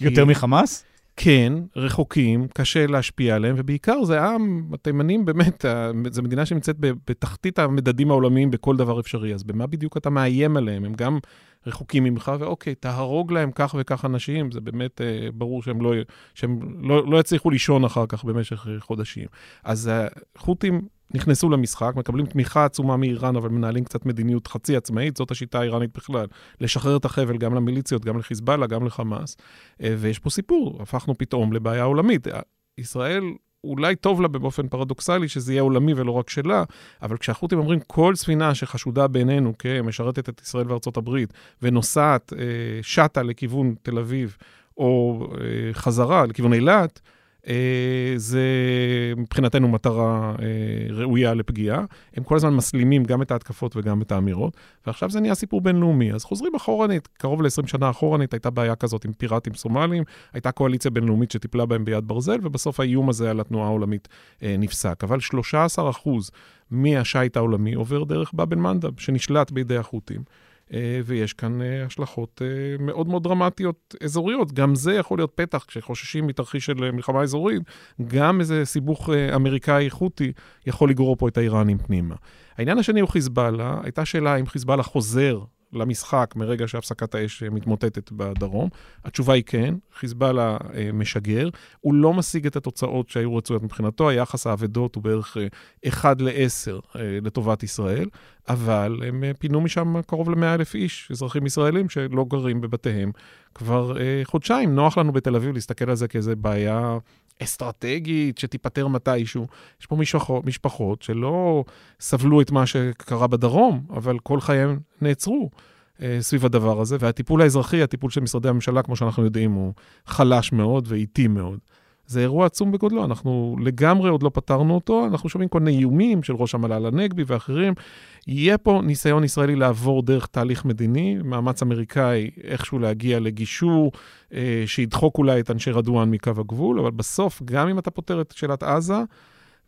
יותר מחמאס? כן, רחוקים, קשה להשפיע עליהם, ובעיקר זה העם, התימנים באמת, זו מדינה שנמצאת בתחתית המדדים העולמיים בכל דבר אפשרי, אז במה בדיוק אתה מאיים עליהם? הם גם רחוקים ממך, ואוקיי, תהרוג להם כך וכך אנשים, זה באמת אה, ברור שהם, לא, שהם לא, לא יצליחו לישון אחר כך במשך חודשים. אז החות'ים נכנסו למשחק, מקבלים תמיכה עצומה מאיראן, אבל מנהלים קצת מדיניות חצי עצמאית, זאת השיטה האיראנית בכלל, לשחרר את החבל גם למיליציות, גם לחיזבאללה, גם לחמאס. אה, ויש פה סיפור, הפכנו פתאום לבעיה עולמית. ישראל אולי טוב לה באופן פרדוקסלי שזה יהיה עולמי ולא רק שלה, אבל כשהחות'ים אומרים כל ספינה שחשודה בעינינו כמשרתת את ישראל וארצות הברית ונוסעת, אה, שטה לכיוון תל אביב, או אה, חזרה לכיוון אילת, אה, זה מבחינתנו מטרה אה, ראויה לפגיעה. הם כל הזמן מסלימים גם את ההתקפות וגם את האמירות, ועכשיו זה נהיה סיפור בינלאומי. אז חוזרים אחורנית, קרוב ל-20 שנה אחורנית הייתה בעיה כזאת עם פיראטים סומליים, הייתה קואליציה בינלאומית שטיפלה בהם ביד ברזל, ובסוף האיום הזה על התנועה העולמית אה, נפסק. אבל 13% מהשיט העולמי עובר דרך באב אל-מנדב, שנשלט בידי החות'ים. אה, ויש כאן אה, השלכות אה, מאוד מאוד דרמטיות אזוריות. גם זה יכול להיות פתח, כשחוששים מתרחיש של מלחמה אזורית, גם איזה סיבוך אמריקאי חותי יכול לגרור פה את האיראנים פנימה. העניין השני הוא חיזבאללה. הייתה שאלה אם חיזבאללה חוזר למשחק מרגע שהפסקת האש מתמוטטת בדרום? התשובה היא כן, חיזבאללה אה, משגר. הוא לא משיג את התוצאות שהיו רצויות מבחינתו, היחס האבדות הוא בערך אה, 1 ל-10 אה, לטובת ישראל, אבל הם אה, פינו משם קרוב ל-100 אלף איש, אזרחים ישראלים שלא גרים בבתיהם כבר אה, חודשיים. נוח לנו בתל אביב להסתכל על זה כאיזה בעיה אסטרטגית שתיפטר מתישהו. יש פה משפחות, משפחות שלא סבלו את מה שקרה בדרום, אבל כל חייהם נעצרו אה, סביב הדבר הזה, והטיפול האזרחי, הטיפול של משרדי הממשלה, כמו שאנחנו יודעים, הוא חלש מאוד ואיטי מאוד. זה אירוע עצום בגודלו, אנחנו לגמרי עוד לא פתרנו אותו, אנחנו שומעים כל מיני איומים של ראש המל"ל הנגבי ואחרים. יהיה פה ניסיון ישראלי לעבור דרך תהליך מדיני, מאמץ אמריקאי איכשהו להגיע לגישור, אה, שידחוק אולי את אנשי רדואן מקו הגבול, אבל בסוף, גם אם אתה פותר את שאלת עזה,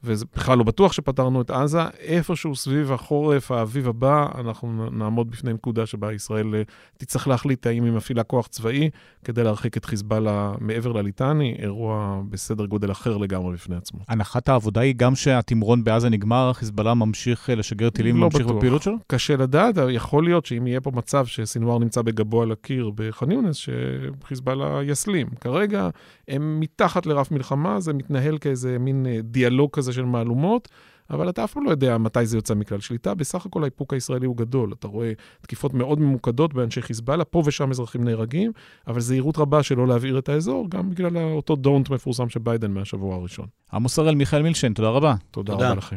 וזה בכלל לא בטוח שפתרנו את עזה, איפשהו סביב החורף, האביב הבא, אנחנו נעמוד בפני נקודה שבה ישראל אה, תצטרך להחליט האם היא מפעילה כוח צבאי כדי להרחיק את חיזבאללה מעבר לליטני, אירוע בסדר גודל אחר לגמרי בפני עצמו. הנחת העבודה היא גם שהתמרון בעזה נגמר, חיזבאללה ממשיך אה, לשגר טילים לא וממשיך בפעילות שלו? קשה לדעת, יכול להיות שאם יהיה פה מצב שסינואר נמצא בגבו על הקיר בח'אן יונס, שחיזבאללה יסלים. כרגע הם מתחת לרף מלחמה, זה מתנהל כאיזה מין אה, דיאלוג כזה של מהלומות, אבל אתה אף פעם לא יודע מתי זה יוצא מכלל שליטה. בסך הכל האיפוק הישראלי הוא גדול. אתה רואה תקיפות מאוד ממוקדות באנשי חיזבאללה, פה ושם אזרחים נהרגים, אבל זהירות רבה שלא להבעיר את האזור, גם בגלל אותו דונט מפורסם של ביידן מהשבוע הראשון. עמוס הראל, מיכאל מילשטיין, תודה רבה. תודה, תודה רבה לכם.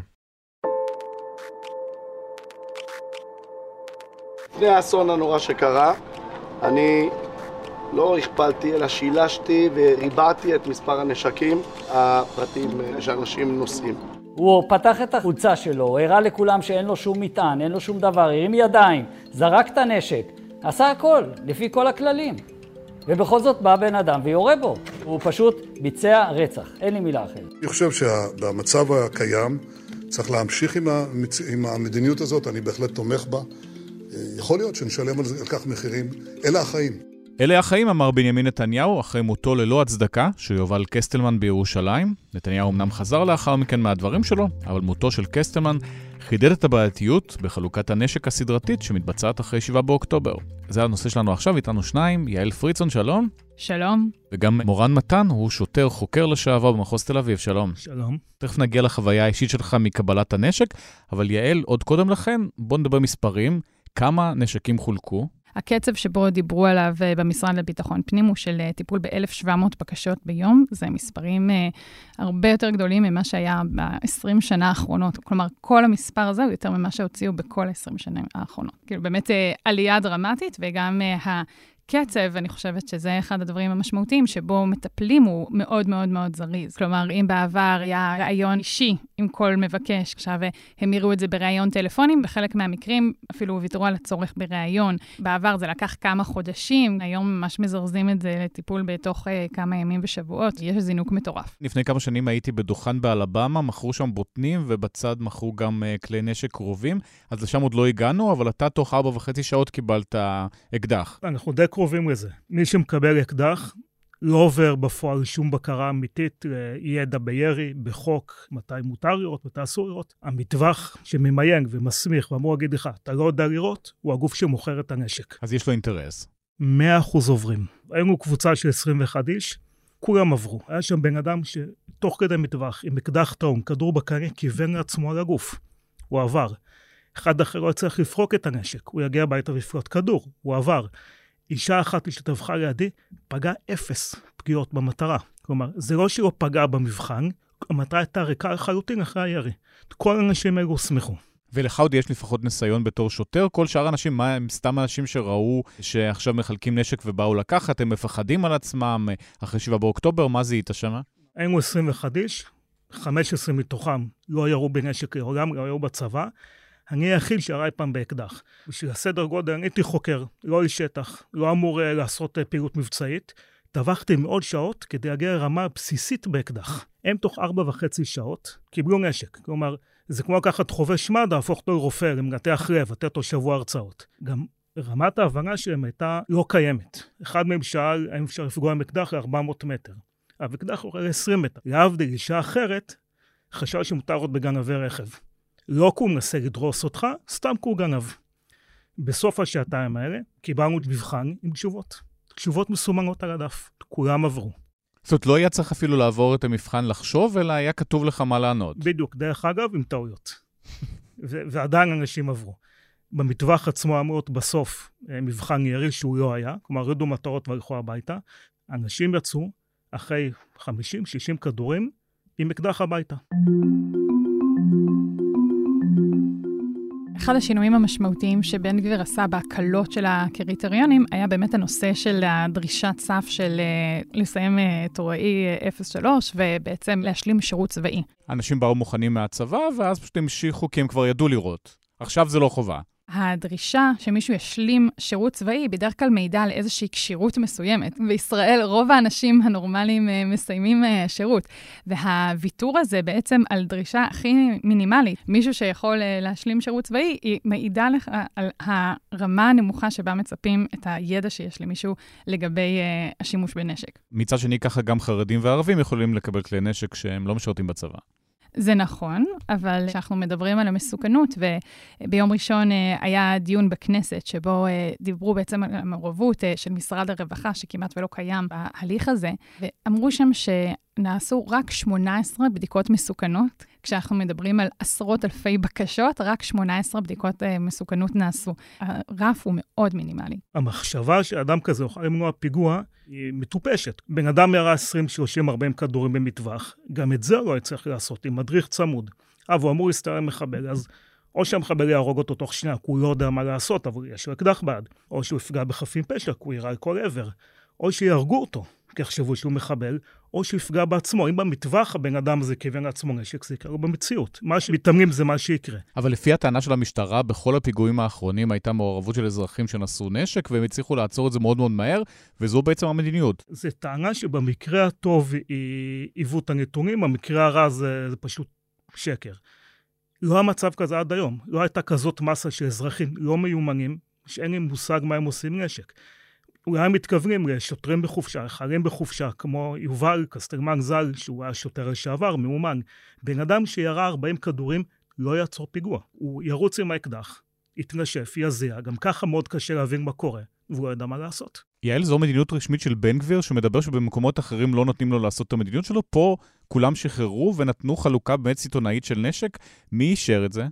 לפני האסון הנורא שקרה, אני לא הכפלתי, אלא שילשתי וריבעתי את מספר הנשקים הפרטיים שאנשים נושאים. הוא פתח את החולצה שלו, הראה לכולם שאין לו שום מטען, אין לו שום דבר, הרים ידיים, זרק את הנשק, עשה הכל, לפי כל הכללים. ובכל זאת בא בן אדם ויורה בו. הוא פשוט ביצע רצח, אין לי מילה אחרת. אני חושב שבמצב הקיים צריך להמשיך עם, המצ... עם המדיניות הזאת, אני בהחלט תומך בה. יכול להיות שנשלם על, זה, על כך מחירים. אלה החיים. אלה החיים, אמר בנימין נתניהו, אחרי מותו ללא הצדקה, של יובל קסטלמן בירושלים. נתניהו אמנם חזר לאחר מכן מהדברים שלו, אבל מותו של קסטלמן חידד את הבעייתיות בחלוקת הנשק הסדרתית שמתבצעת אחרי 7 באוקטובר. זה הנושא שלנו עכשיו, איתנו שניים, יעל פריצון, שלום. שלום. וגם מורן מתן, הוא שוטר חוקר לשעבר במחוז תל אביב, שלום. שלום. תכף נגיע לחוויה האישית שלך מקבלת הנשק, אבל יעל, עוד קודם לכן, בוא נדבר מספרים. כמה נשקים חולקו? הקצב שבו דיברו עליו אה, במשרד לביטחון פנים הוא של אה, טיפול ב-1,700 בקשות ביום. זה מספרים uh, הרבה יותר גדולים ממה שהיה ב-20 שנה האחרונות. כלומר, כל המספר הזה הוא יותר ממה שהוציאו בכל ה-20 שנים האחרונות. כאילו, באמת עלייה דרמטית, וגם קצב, אני חושבת שזה אחד הדברים המשמעותיים, שבו מטפלים הוא מאוד מאוד מאוד זריז. כלומר, אם בעבר היה ראיון אישי עם כל מבקש, עכשיו הם יראו את זה בראיון טלפונים, בחלק מהמקרים אפילו ויתרו על הצורך בראיון. בעבר זה לקח כמה חודשים, היום ממש מזרזים את זה לטיפול בתוך uh, כמה ימים ושבועות. יש זינוק מטורף. לפני כמה שנים הייתי בדוכן באלבמה, מכרו שם בוטנים, ובצד מכרו גם uh, כלי נשק קרובים, אז לשם עוד לא הגענו, אבל אתה תוך ארבע וחצי שעות קיבלת אקדח. אנחנו די קרובים לזה. מי שמקבל אקדח לא עובר בפועל שום בקרה אמיתית לידע בירי, בחוק, מתי מותר לראות, מתי אסור לראות. המטווח שממיין ומסמיך ואמור להגיד לך, אתה לא יודע לראות, הוא הגוף שמוכר את הנשק. אז יש לו אינטרס. 100% עוברים. היינו קבוצה של 21 איש, כולם עברו. היה שם בן אדם שתוך כדי מטווח, עם אקדח טעון, כדור בקנה, כיוון לעצמו על הגוף. הוא עבר. אחד אחר לא צריך לפרוק את הנשק, הוא יגיע הביתה ויפרוט כדור, הוא עבר. אישה אחת שטבחה לידי, פגעה אפס פגיעות במטרה. כלומר, זה לא שהיא לא פגעה במבחן, המטרה הייתה ריקה לחלוטין אחרי הירי. כל האנשים האלו הוסמכו. ולך עוד יש לפחות ניסיון בתור שוטר? כל שאר האנשים, מה הם סתם אנשים שראו שעכשיו מחלקים נשק ובאו לקחת? הם מפחדים על עצמם אחרי 7 באוקטובר? מה זיהית שם? היינו 21 איש, 15 מתוכם לא ירו בנשק לעולם, לא ירו בצבא. אני היחיד שירה פעם באקדח. בשביל הסדר גודל, אני הייתי חוקר, לא איש שטח, לא אמור uh, לעשות uh, פעילות מבצעית. טבחתי מאות שעות כדי להגיע לרמה בסיסית באקדח. הם תוך ארבע וחצי שעות קיבלו נשק. כלומר, זה כמו לקחת חובש מד"א, להפוך אותו לרופא, למנתח לב, לתת לו שבוע הרצאות. גם רמת ההבנה שלהם הייתה לא קיימת. אחד מהם שאל האם אפשר לפגוע עם אקדח ל-400 מטר. האקדח הוא ל-20 מטר. להבדיל, אישה אחרת חשבה שמותר עוד בגנבי רכב. לא כי הוא מנסה לדרוס אותך, סתם כי הוא גנב. בסוף השעתיים האלה קיבלנו מבחן עם תשובות. תשובות מסומנות על הדף, כולם עברו. זאת אומרת, לא היה צריך אפילו לעבור את המבחן לחשוב, אלא היה כתוב לך מה לענות. בדיוק, דרך אגב, עם טעויות. ועדיין אנשים עברו. במטווח עצמו אמור להיות בסוף אה, מבחן ירי שהוא לא היה, כלומר, הורידו מטרות והלכו הביתה. אנשים יצאו אחרי 50-60 כדורים עם אקדח הביתה. אחד השינויים המשמעותיים שבן גביר עשה בהקלות של הקריטריונים, היה באמת הנושא של הדרישת סף של uh, לסיים uh, טוראי uh, 03 ובעצם להשלים שירות צבאי. אנשים באו מוכנים מהצבא, ואז פשוט המשיכו כי הם כבר ידעו לראות. עכשיו זה לא חובה. הדרישה שמישהו ישלים שירות צבאי היא בדרך כלל מעידה על איזושהי כשירות מסוימת. בישראל רוב האנשים הנורמליים uh, מסיימים uh, שירות, והוויתור הזה בעצם על דרישה הכי מינימלית, מישהו שיכול uh, להשלים שירות צבאי, היא מעידה לך על הרמה הנמוכה שבה מצפים את הידע שיש למישהו לגבי השימוש בנשק. מצד שני, ככה גם חרדים וערבים יכולים לקבל כלי נשק שהם לא משרתים בצבא. זה נכון, אבל כשאנחנו מדברים על המסוכנות, וביום ראשון אה, היה דיון בכנסת שבו אה, דיברו בעצם על המעורבות אה, של משרד הרווחה, שכמעט ולא קיים בהליך הזה, ואמרו שם שנעשו רק 18 בדיקות מסוכנות. כשאנחנו מדברים על עשרות אלפי בקשות, רק 18 בדיקות מסוכנות נעשו. הרף הוא מאוד מינימלי. המחשבה שאדם כזה יוכל למנוע פיגוע היא מטופשת. בן אדם ירה 20, 30, 40 כדורים במטווח, גם את זה לא יצטרך לעשות עם מדריך צמוד. אבל הוא אמור להסתער מחבל, אז או שהמחבל יהרוג אותו תוך שנייה, כי הוא לא יודע מה לעשות, אבל יש לו אקדח ביד, או שהוא יפגע בחפים פשע, כי הוא יירה על כל עבר, או שיהרגו אותו, כי יחשבו שהוא מחבל, או שהוא יפגע בעצמו. אם במטווח הבן אדם הזה כיוון לעצמו נשק, זה יקרה במציאות. מה שמתאמנים זה מה שיקרה. אבל לפי הטענה של המשטרה, בכל הפיגועים האחרונים הייתה מעורבות של אזרחים שנשאו נשק, והם הצליחו לעצור את זה מאוד מאוד מהר, וזו בעצם המדיניות. זו טענה שבמקרה הטוב היא עיוות הנתונים, במקרה הרע זה, זה פשוט שקר. לא המצב כזה עד היום. לא הייתה כזאת מסה של אזרחים לא מיומנים, שאין לי מושג מה הם עושים נשק. אולי מתכוונים לשוטרים בחופשה, חיילים בחופשה, כמו יובל קסטרמן ז"ל, שהוא היה שוטר לשעבר, מאומן. בן אדם שירה 40 כדורים לא יעצור פיגוע. הוא ירוץ עם האקדח, יתנשף, יזיע, גם ככה מאוד קשה להבין מה קורה, והוא לא ידע מה לעשות. יעל, זו מדיניות רשמית של בן גביר, שמדבר שבמקומות אחרים לא נותנים לו לעשות את המדיניות שלו, פה כולם שחררו ונתנו חלוקה באמת סיטונאית של נשק. מי אישר את זה?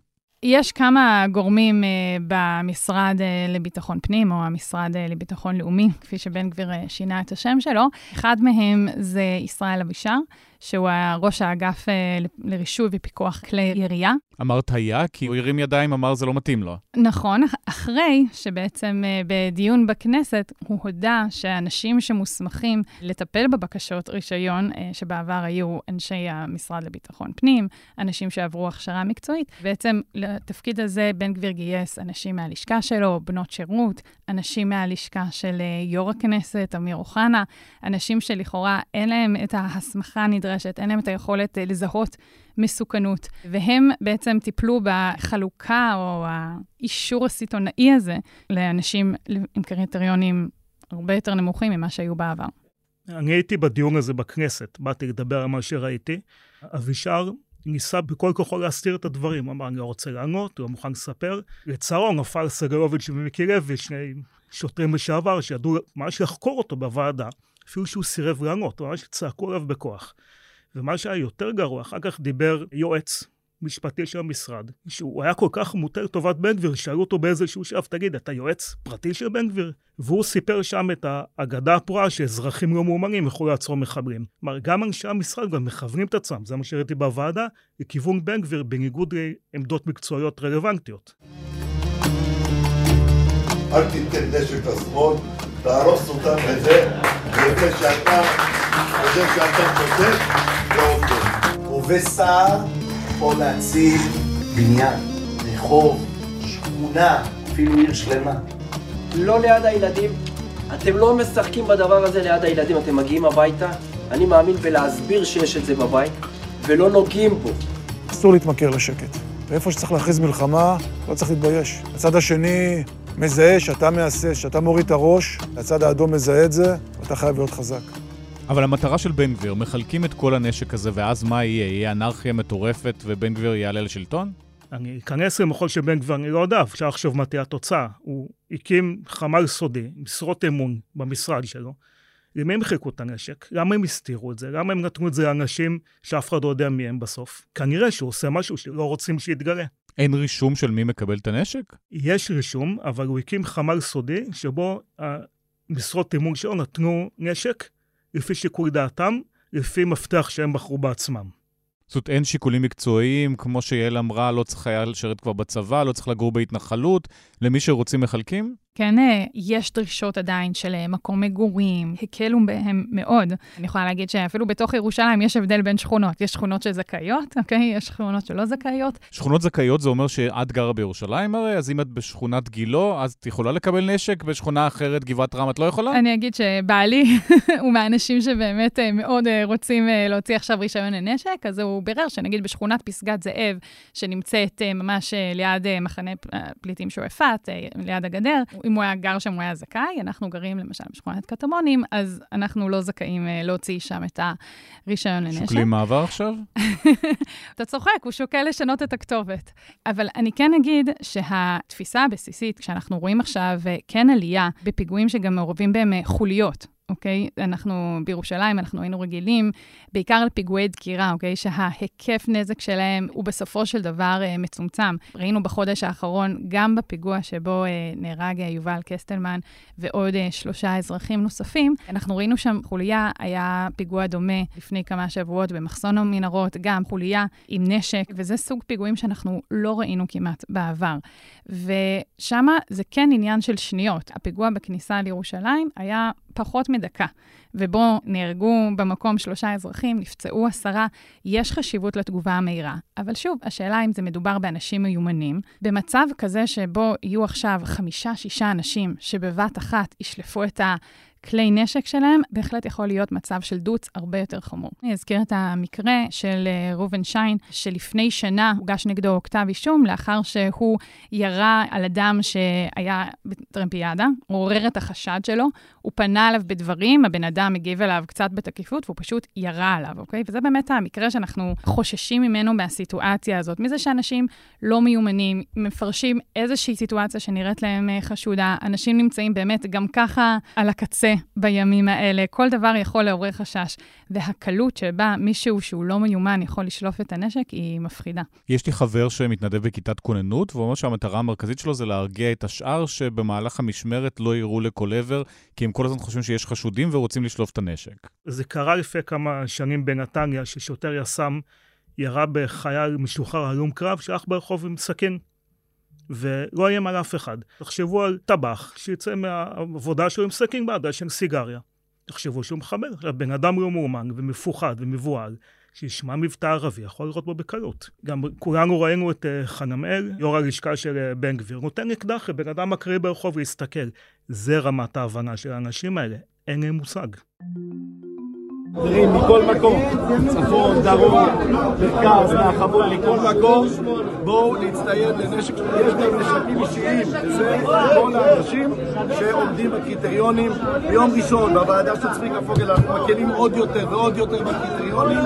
יש כמה גורמים uh, במשרד uh, לביטחון פנים, או המשרד uh, לביטחון לאומי, כפי שבן גביר שינה את השם שלו. אחד מהם זה ישראל אבישר, שהוא ראש האגף uh, לרישוי ופיקוח כלי ירייה. אמרת היה, כי הוא הרים ידיים, אמר זה לא מתאים לו. נכון, אחרי שבעצם uh, בדיון בכנסת הוא הודה שאנשים שמוסמכים לטפל בבקשות רישיון, uh, שבעבר היו אנשי המשרד לביטחון פנים, אנשים שעברו הכשרה מקצועית, בעצם לתפקיד הזה בן גביר גייס אנשים מהלשכה שלו, בנות שירות, אנשים מהלשכה של יו"ר הכנסת, אמיר אוחנה, אנשים שלכאורה אין להם את ההסמכה הנדרשת, אין להם את היכולת uh, לזהות מסוכנות, והם בעצם טיפלו בחלוקה או האישור הסיטונאי הזה לאנשים עם קריטריונים הרבה יותר נמוכים ממה שהיו בעבר. אני הייתי בדיון הזה בכנסת, באתי לדבר על מה שראיתי. אבישר ניסה בכל כוחו להסתיר את הדברים. אמר, אני לא רוצה לענות, הוא לא מוכן לספר. לצערו נפל סגלוביץ' ומיקי לוי, שני שוטרים לשעבר, שידעו ממש לחקור אותו בוועדה, אפילו שהוא סירב לענות, ממש צעקו עליו בכוח. ומה שהיה יותר גרוע, אחר כך דיבר יועץ משפטי של המשרד, שהוא היה כל כך מוטה לטובת בן גביר, שאלו אותו באיזשהו שלב, תגיד, אתה יועץ פרטי של בן גביר? והוא סיפר שם את האגדה הפרועה שאזרחים לא מאומנים יכולו לעצור מחבלים. כלומר, גם אנשי המשרד גם מכוונים את עצמם, זה מה שראיתי בוועדה, לכיוון בן גביר, בניגוד לעמדות מקצועיות רלוונטיות. אל תיתן נשק לשמאל, תהרוס אותם בזה, בזה שאתה, בזה שאתה צודק, לא עובד. עובד סער יכול להציל בניין, רחוב, שכונה, אפילו עיר שלמה. לא ליד הילדים. אתם לא משחקים בדבר הזה ליד הילדים, אתם מגיעים הביתה. אני מאמין בלהסביר שיש את זה בבית, ולא נוגעים בו. אסור להתמכר לשקט. ואיפה שצריך להכריז מלחמה, לא צריך להתבייש. הצד השני מזהה שאתה מהסס, שאתה מוריד את הראש, הצד האדום מזהה את זה, ואתה חייב להיות חזק. אבל המטרה של בן גביר, מחלקים את כל הנשק הזה, ואז מה יהיה? יהיה אנרכיה מטורפת ובן גביר יעלה לשלטון? אני אכנס למחול של בן גביר, אני לא יודע, אפשר לחשוב מה תהיה התוצאה. הוא הקים חמ"ל סודי, משרות אמון במשרד שלו. למי הם חיכו את הנשק? למה הם הסתירו את זה? למה הם נתנו את זה לאנשים שאף אחד לא יודע מי הם בסוף? כנראה שהוא עושה משהו שלא רוצים שיתגלה. אין רישום של מי מקבל את הנשק? יש רישום, אבל הוא הקים חמ"ל סודי, שבו המשרות אמון שלו נתנו נשק לפי שיקול דעתם, לפי מפתח שהם בחרו בעצמם. זאת אומרת, אין שיקולים מקצועיים, כמו שיעל אמרה, לא צריך היה לשרת כבר בצבא, לא צריך לגור בהתנחלות, למי שרוצים מחלקים? כן, אה, יש דרישות עדיין של אה, מקום מגורים, הקלו בהם מאוד. אני יכולה להגיד שאפילו בתוך ירושלים יש הבדל בין שכונות. יש שכונות שזכאיות, אוקיי? יש שכונות שלא זכאיות. שכונות זכאיות זה אומר שאת גרה בירושלים הרי, אז אם את בשכונת גילו, אז את יכולה לקבל נשק, בשכונה אחרת, גבעת רם, את לא יכולה? אני אגיד שבעלי הוא מהאנשים שבאמת אה, מאוד רוצים להוציא עכשיו רישיון לנשק, אז הוא בירר שנגיד בשכונת פסגת זאב, שנמצאת ממש ליד מחנה פליטים שועפאט, ליד הגדר, אם הוא היה גר שם, הוא היה זכאי. אנחנו גרים למשל בשכונת קטמונים, אז אנחנו לא זכאים uh, להוציא שם את הרישיון לנשק. שוקלים מעבר עכשיו? אתה צוחק, הוא שוקל לשנות את הכתובת. אבל אני כן אגיד שהתפיסה הבסיסית, כשאנחנו רואים עכשיו uh, כן עלייה בפיגועים שגם מעורבים בהם uh, חוליות, אוקיי? אנחנו בירושלים, אנחנו היינו רגילים בעיקר על פיגועי דקירה, אוקיי? שההיקף נזק שלהם הוא בסופו של דבר אה, מצומצם. ראינו בחודש האחרון, גם בפיגוע שבו אה, נהרג אה, יובל קסטלמן ועוד אה, שלושה אזרחים נוספים, אנחנו ראינו שם חוליה, היה פיגוע דומה לפני כמה שבועות במחסון המנהרות, גם חוליה עם נשק, וזה סוג פיגועים שאנחנו לא ראינו כמעט בעבר. ושם זה כן עניין של שניות. הפיגוע בכניסה לירושלים היה פחות מדקה, ובו נהרגו במקום שלושה אזרחים, נפצעו עשרה, יש חשיבות לתגובה המהירה. אבל שוב, השאלה אם זה מדובר באנשים מיומנים. במצב כזה שבו יהיו עכשיו חמישה-שישה אנשים שבבת אחת ישלפו את ה... הכלי נשק שלהם, בהחלט יכול להיות מצב של דוץ הרבה יותר חמור. אני אזכיר את המקרה של אה, ראובן שיין, שלפני שנה הוגש נגדו כתב אישום, לאחר שהוא ירה על אדם שהיה בטרמפיאדה, עורר את החשד שלו, הוא פנה אליו בדברים, הבן אדם הגיב אליו קצת בתקיפות, והוא פשוט ירה עליו, אוקיי? וזה באמת המקרה שאנחנו חוששים ממנו מהסיטואציה הזאת, מזה שאנשים לא מיומנים, מפרשים איזושהי סיטואציה שנראית להם אה, חשודה, אנשים נמצאים באמת גם ככה על הקצה בימים האלה, כל דבר יכול לעורר חשש, והקלות שבה מישהו שהוא לא מיומן יכול לשלוף את הנשק היא מפחידה. יש לי חבר שמתנדב בכיתת כוננות, והוא אומר שהמטרה המרכזית שלו זה להרגיע את השאר שבמהלך המשמרת לא יראו לכל עבר, כי הם כל הזמן חושבים שיש חשודים ורוצים לשלוף את הנשק. זה קרה לפני כמה שנים בנתניה, ששוטר יס"מ ירה בחייל משוחרר הלום קרב שהלך ברחוב עם סכין. ולא איים על אף אחד. תחשבו על טבח שיצא מהעבודה שלו עם סכין בעדה של סיגריה. תחשבו שהוא מחבר. בן אדם לא מאומן ומפוחד ומבוהל, שישמע מבטא ערבי, יכול לראות בו בקלות. גם כולנו ראינו את uh, חנמאל, יו"ר הלשכה של uh, בן גביר, נותן אקדח לבן אדם מקריא ברחוב להסתכל. זה רמת ההבנה של האנשים האלה, אין להם מושג. חברים מכל מקום, צפון, דרום, מרכז, מהחבורה, מכל מקום, בואו להצטייד לנשק, יש גם נשקים אישיים, זה כל האנשים שעומדים בקריטריונים. ביום ראשון בוועדה של צביקה פוגל אנחנו מקלים עוד יותר ועוד יותר בקריטריונים,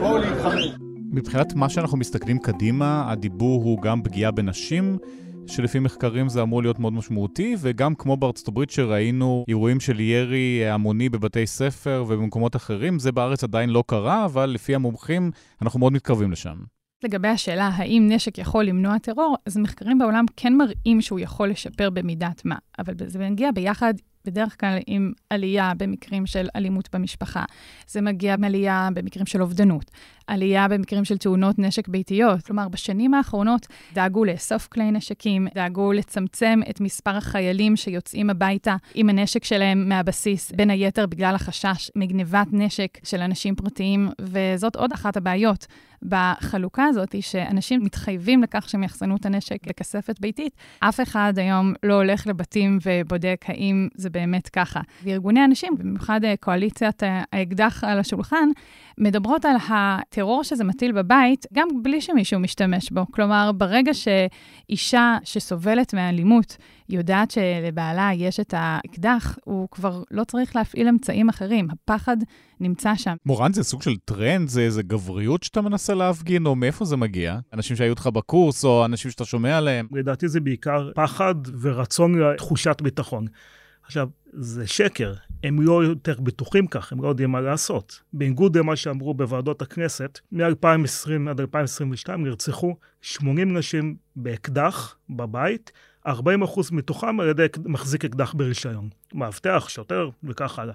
בואו להתחמק. מבחינת מה שאנחנו מסתכלים קדימה, הדיבור הוא גם פגיעה בנשים. שלפי מחקרים זה אמור להיות מאוד משמעותי, וגם כמו בארצות הברית שראינו אירועים של ירי המוני בבתי ספר ובמקומות אחרים, זה בארץ עדיין לא קרה, אבל לפי המומחים אנחנו מאוד מתקרבים לשם. לגבי השאלה האם נשק יכול למנוע טרור, אז מחקרים בעולם כן מראים שהוא יכול לשפר במידת מה, אבל זה מגיע ביחד בדרך כלל עם עלייה במקרים של אלימות במשפחה. זה מגיע מעלייה במקרים של אובדנות, עלייה במקרים של תאונות נשק ביתיות. כלומר, בשנים האחרונות דאגו לאסוף כלי נשקים, דאגו לצמצם את מספר החיילים שיוצאים הביתה עם הנשק שלהם מהבסיס, בין היתר בגלל החשש מגנבת נשק של אנשים פרטיים, וזאת עוד אחת הבעיות. בחלוקה הזאת, היא שאנשים מתחייבים לכך שהם יחסנו את הנשק לכספת ביתית. אף אחד היום לא הולך לבתים ובודק האם זה באמת ככה. וארגוני הנשים, במיוחד אה, קואליציית אה, האקדח על השולחן, מדברות על הטרור שזה מטיל בבית, גם בלי שמישהו משתמש בו. כלומר, ברגע שאישה שסובלת מאלימות יודעת שלבעלה יש את האקדח, הוא כבר לא צריך להפעיל אמצעים אחרים. הפחד נמצא שם. מורן, זה סוג של טרנד? זה איזה גבריות שאתה מנסה להפגין, או מאיפה זה מגיע? אנשים שהיו איתך בקורס, או אנשים שאתה שומע עליהם? לדעתי זה בעיקר פחד ורצון לתחושת ביטחון. עכשיו, זה שקר, הם לא יותר בטוחים כך, הם לא יודעים מה לעשות. בניגוד למה שאמרו בוועדות הכנסת, מ-2020 עד 2022 נרצחו 80 נשים באקדח בבית, 40% מתוכם על ידי מחזיק אקדח ברישיון. מאבטח, שוטר וכך הלאה.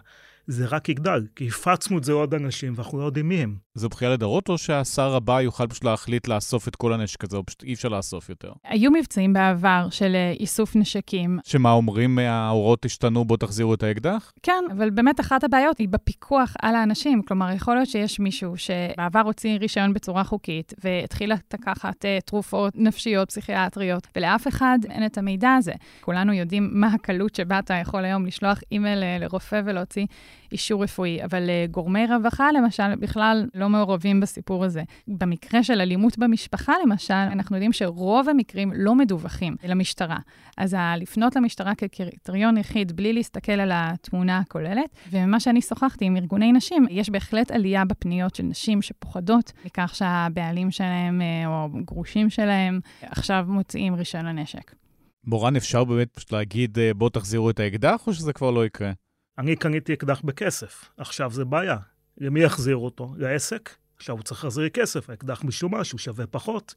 זה רק יגדל, כי הפצנו את זה לעוד אנשים ואנחנו לא יודעים מי הם. זו בכייה לדורות, או שהשר הבא יוכל פשוט להחליט לאסוף את כל הנשק הזה, או פשוט אי אפשר לאסוף יותר? היו מבצעים בעבר של אה, איסוף נשקים. שמה אומרים, אה, ההוראות השתנו, בואו תחזירו את האקדח? כן, אבל באמת אחת הבעיות היא בפיקוח על האנשים. כלומר, יכול להיות שיש מישהו שבעבר הוציא רישיון בצורה חוקית, והתחיל לקחת uh, תרופות נפשיות, פסיכיאטריות, ולאף אחד אין את המידע הזה. כולנו יודעים מה הקלות שבה אתה יכול היום לשלוח אימייל לרופא ולהוציא אישור רפואי, אבל uh, גורמי רווחה, למשל, בכלל לא מעורבים בסיפור הזה. במקרה של אלימות במשפחה, למשל, אנחנו יודעים שרוב המקרים לא מדווחים למשטרה. אז לפנות למשטרה כקריטריון יחיד, בלי להסתכל על התמונה הכוללת, וממה שאני שוחחתי עם ארגוני נשים, יש בהחלט עלייה בפניות של נשים שפוחדות מכך שהבעלים שלהם אה, או גרושים שלהם עכשיו מוציאים רישיון לנשק. מורן, אפשר באמת פשוט להגיד, אה, בואו תחזירו את האקדח, או שזה כבר לא יקרה? אני קניתי אקדח בכסף, עכשיו זה בעיה. למי יחזיר אותו? לעסק? עכשיו הוא צריך להחזיר כסף, האקדח משומש, הוא שווה פחות.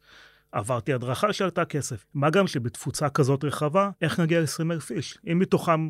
עברתי הדרכה שעלתה כסף. מה גם שבתפוצה כזאת רחבה, איך נגיע ל-20 אלף איש? אם מתוכם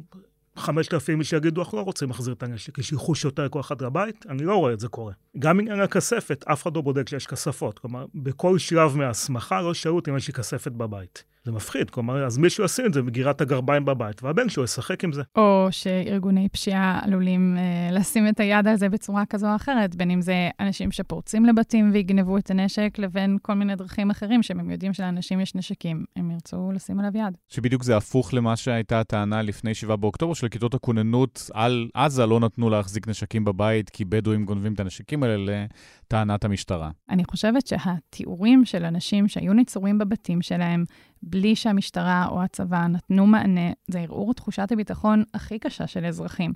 5,000 איש יגידו, אנחנו לא רוצים להחזיר את הנשק, יש יחוש יותר כל אחד לבית, אני לא רואה את זה קורה. גם עניין הכספת, אף אחד לא בודק שיש כספות. כלומר, בכל שלב מההסמכה לא שאלו אותי אם יש לי כספת בבית. זה מפחיד, כלומר, אז מישהו ישים את זה בגירת הגרביים בבית, והבן שלו ישחק עם זה. או שארגוני פשיעה עלולים אה, לשים את היד על זה בצורה כזו או אחרת, בין אם זה אנשים שפורצים לבתים ויגנבו את הנשק, לבין כל מיני דרכים אחרים, שהם יודעים שלאנשים יש נשקים, הם ירצו לשים עליו יד. שבדיוק זה הפוך למה שהייתה הטענה לפני 7 באוקטובר, של כיתות הכוננות על עזה לא נתנו להחזיק נשקים בבית, כי בדואים גונבים את הנשקים האלה לטענת המשטרה. אני חושבת שהתיאורים של אנשים שהיו נצורים בבתים שלהם, בלי שהמשטרה או הצבא נתנו מענה, זה ערעור תחושת הביטחון הכי קשה של אזרחים.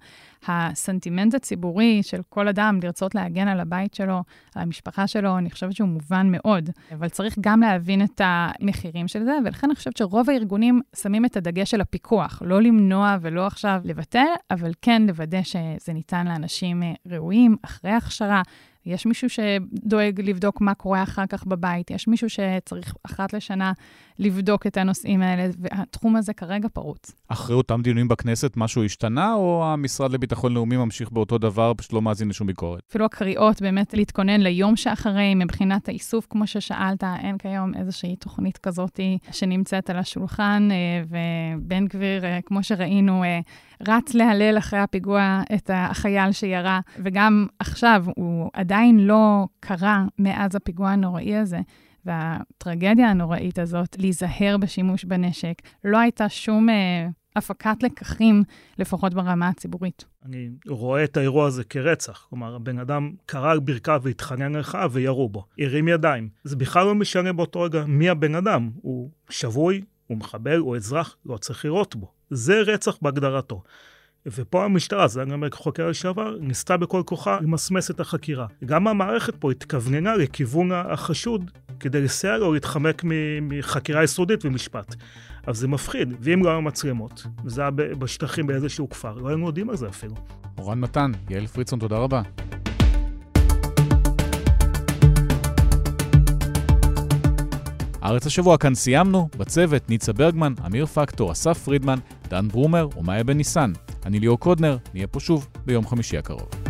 הסנטימנט הציבורי של כל אדם לרצות להגן על הבית שלו, על המשפחה שלו, אני חושבת שהוא מובן מאוד, אבל צריך גם להבין את המחירים של זה, ולכן אני חושבת שרוב הארגונים שמים את הדגש של הפיקוח, לא למנוע ולא עכשיו לבטל, אבל כן לוודא שזה ניתן לאנשים ראויים, אחרי הכשרה. יש מישהו שדואג לבדוק מה קורה אחר כך בבית, יש מישהו שצריך אחת לשנה לבדוק את הנושאים האלה, והתחום הזה כרגע פרוץ. אחרי אותם דיונים בכנסת, משהו השתנה, או המשרד לביטחון לאומי ממשיך באותו דבר, פשוט לא מאזין לשום ביקורת? אפילו הקריאות באמת להתכונן ליום שאחרי, מבחינת האיסוף, כמו ששאלת, אין כיום איזושהי תוכנית כזאת שנמצאת על השולחן, אה, ובן גביר, אה, כמו שראינו, אה, רץ להלל אחרי הפיגוע את החייל שירה, וגם עכשיו הוא עדיין לא קרה מאז הפיגוע הנוראי הזה. והטרגדיה הנוראית הזאת, להיזהר בשימוש בנשק, לא הייתה שום אה, הפקת לקחים, לפחות ברמה הציבורית. אני רואה את האירוע הזה כרצח. כלומר, הבן אדם קרא על ברכיו והתחנן לך וירו בו. הרים ידיים. זה בכלל לא משנה באותו רגע מי הבן אדם. הוא שבוי, הוא מחבל, הוא אזרח, לא צריך לירות בו. זה רצח בהגדרתו. ופה המשטרה, זה אני אומר כחוקר לשעבר, ניסתה בכל כוחה למסמס את החקירה. גם המערכת פה התכווננה לכיוון החשוד כדי לסייע לו להתחמק מחקירה יסודית ומשפט. אבל זה מפחיד, ואם לא היו מצלמות, וזה היה בשטחים באיזשהו כפר, לא היינו יודעים על זה אפילו. אורן מתן, יעל פריצון, תודה רבה. הארץ השבוע כאן סיימנו, בצוות ניצה ברגמן, אמיר פקטור, אסף פרידמן, דן ברומר ומאיה בן ניסן. אני ליאור קודנר, נהיה פה שוב ביום חמישי הקרוב.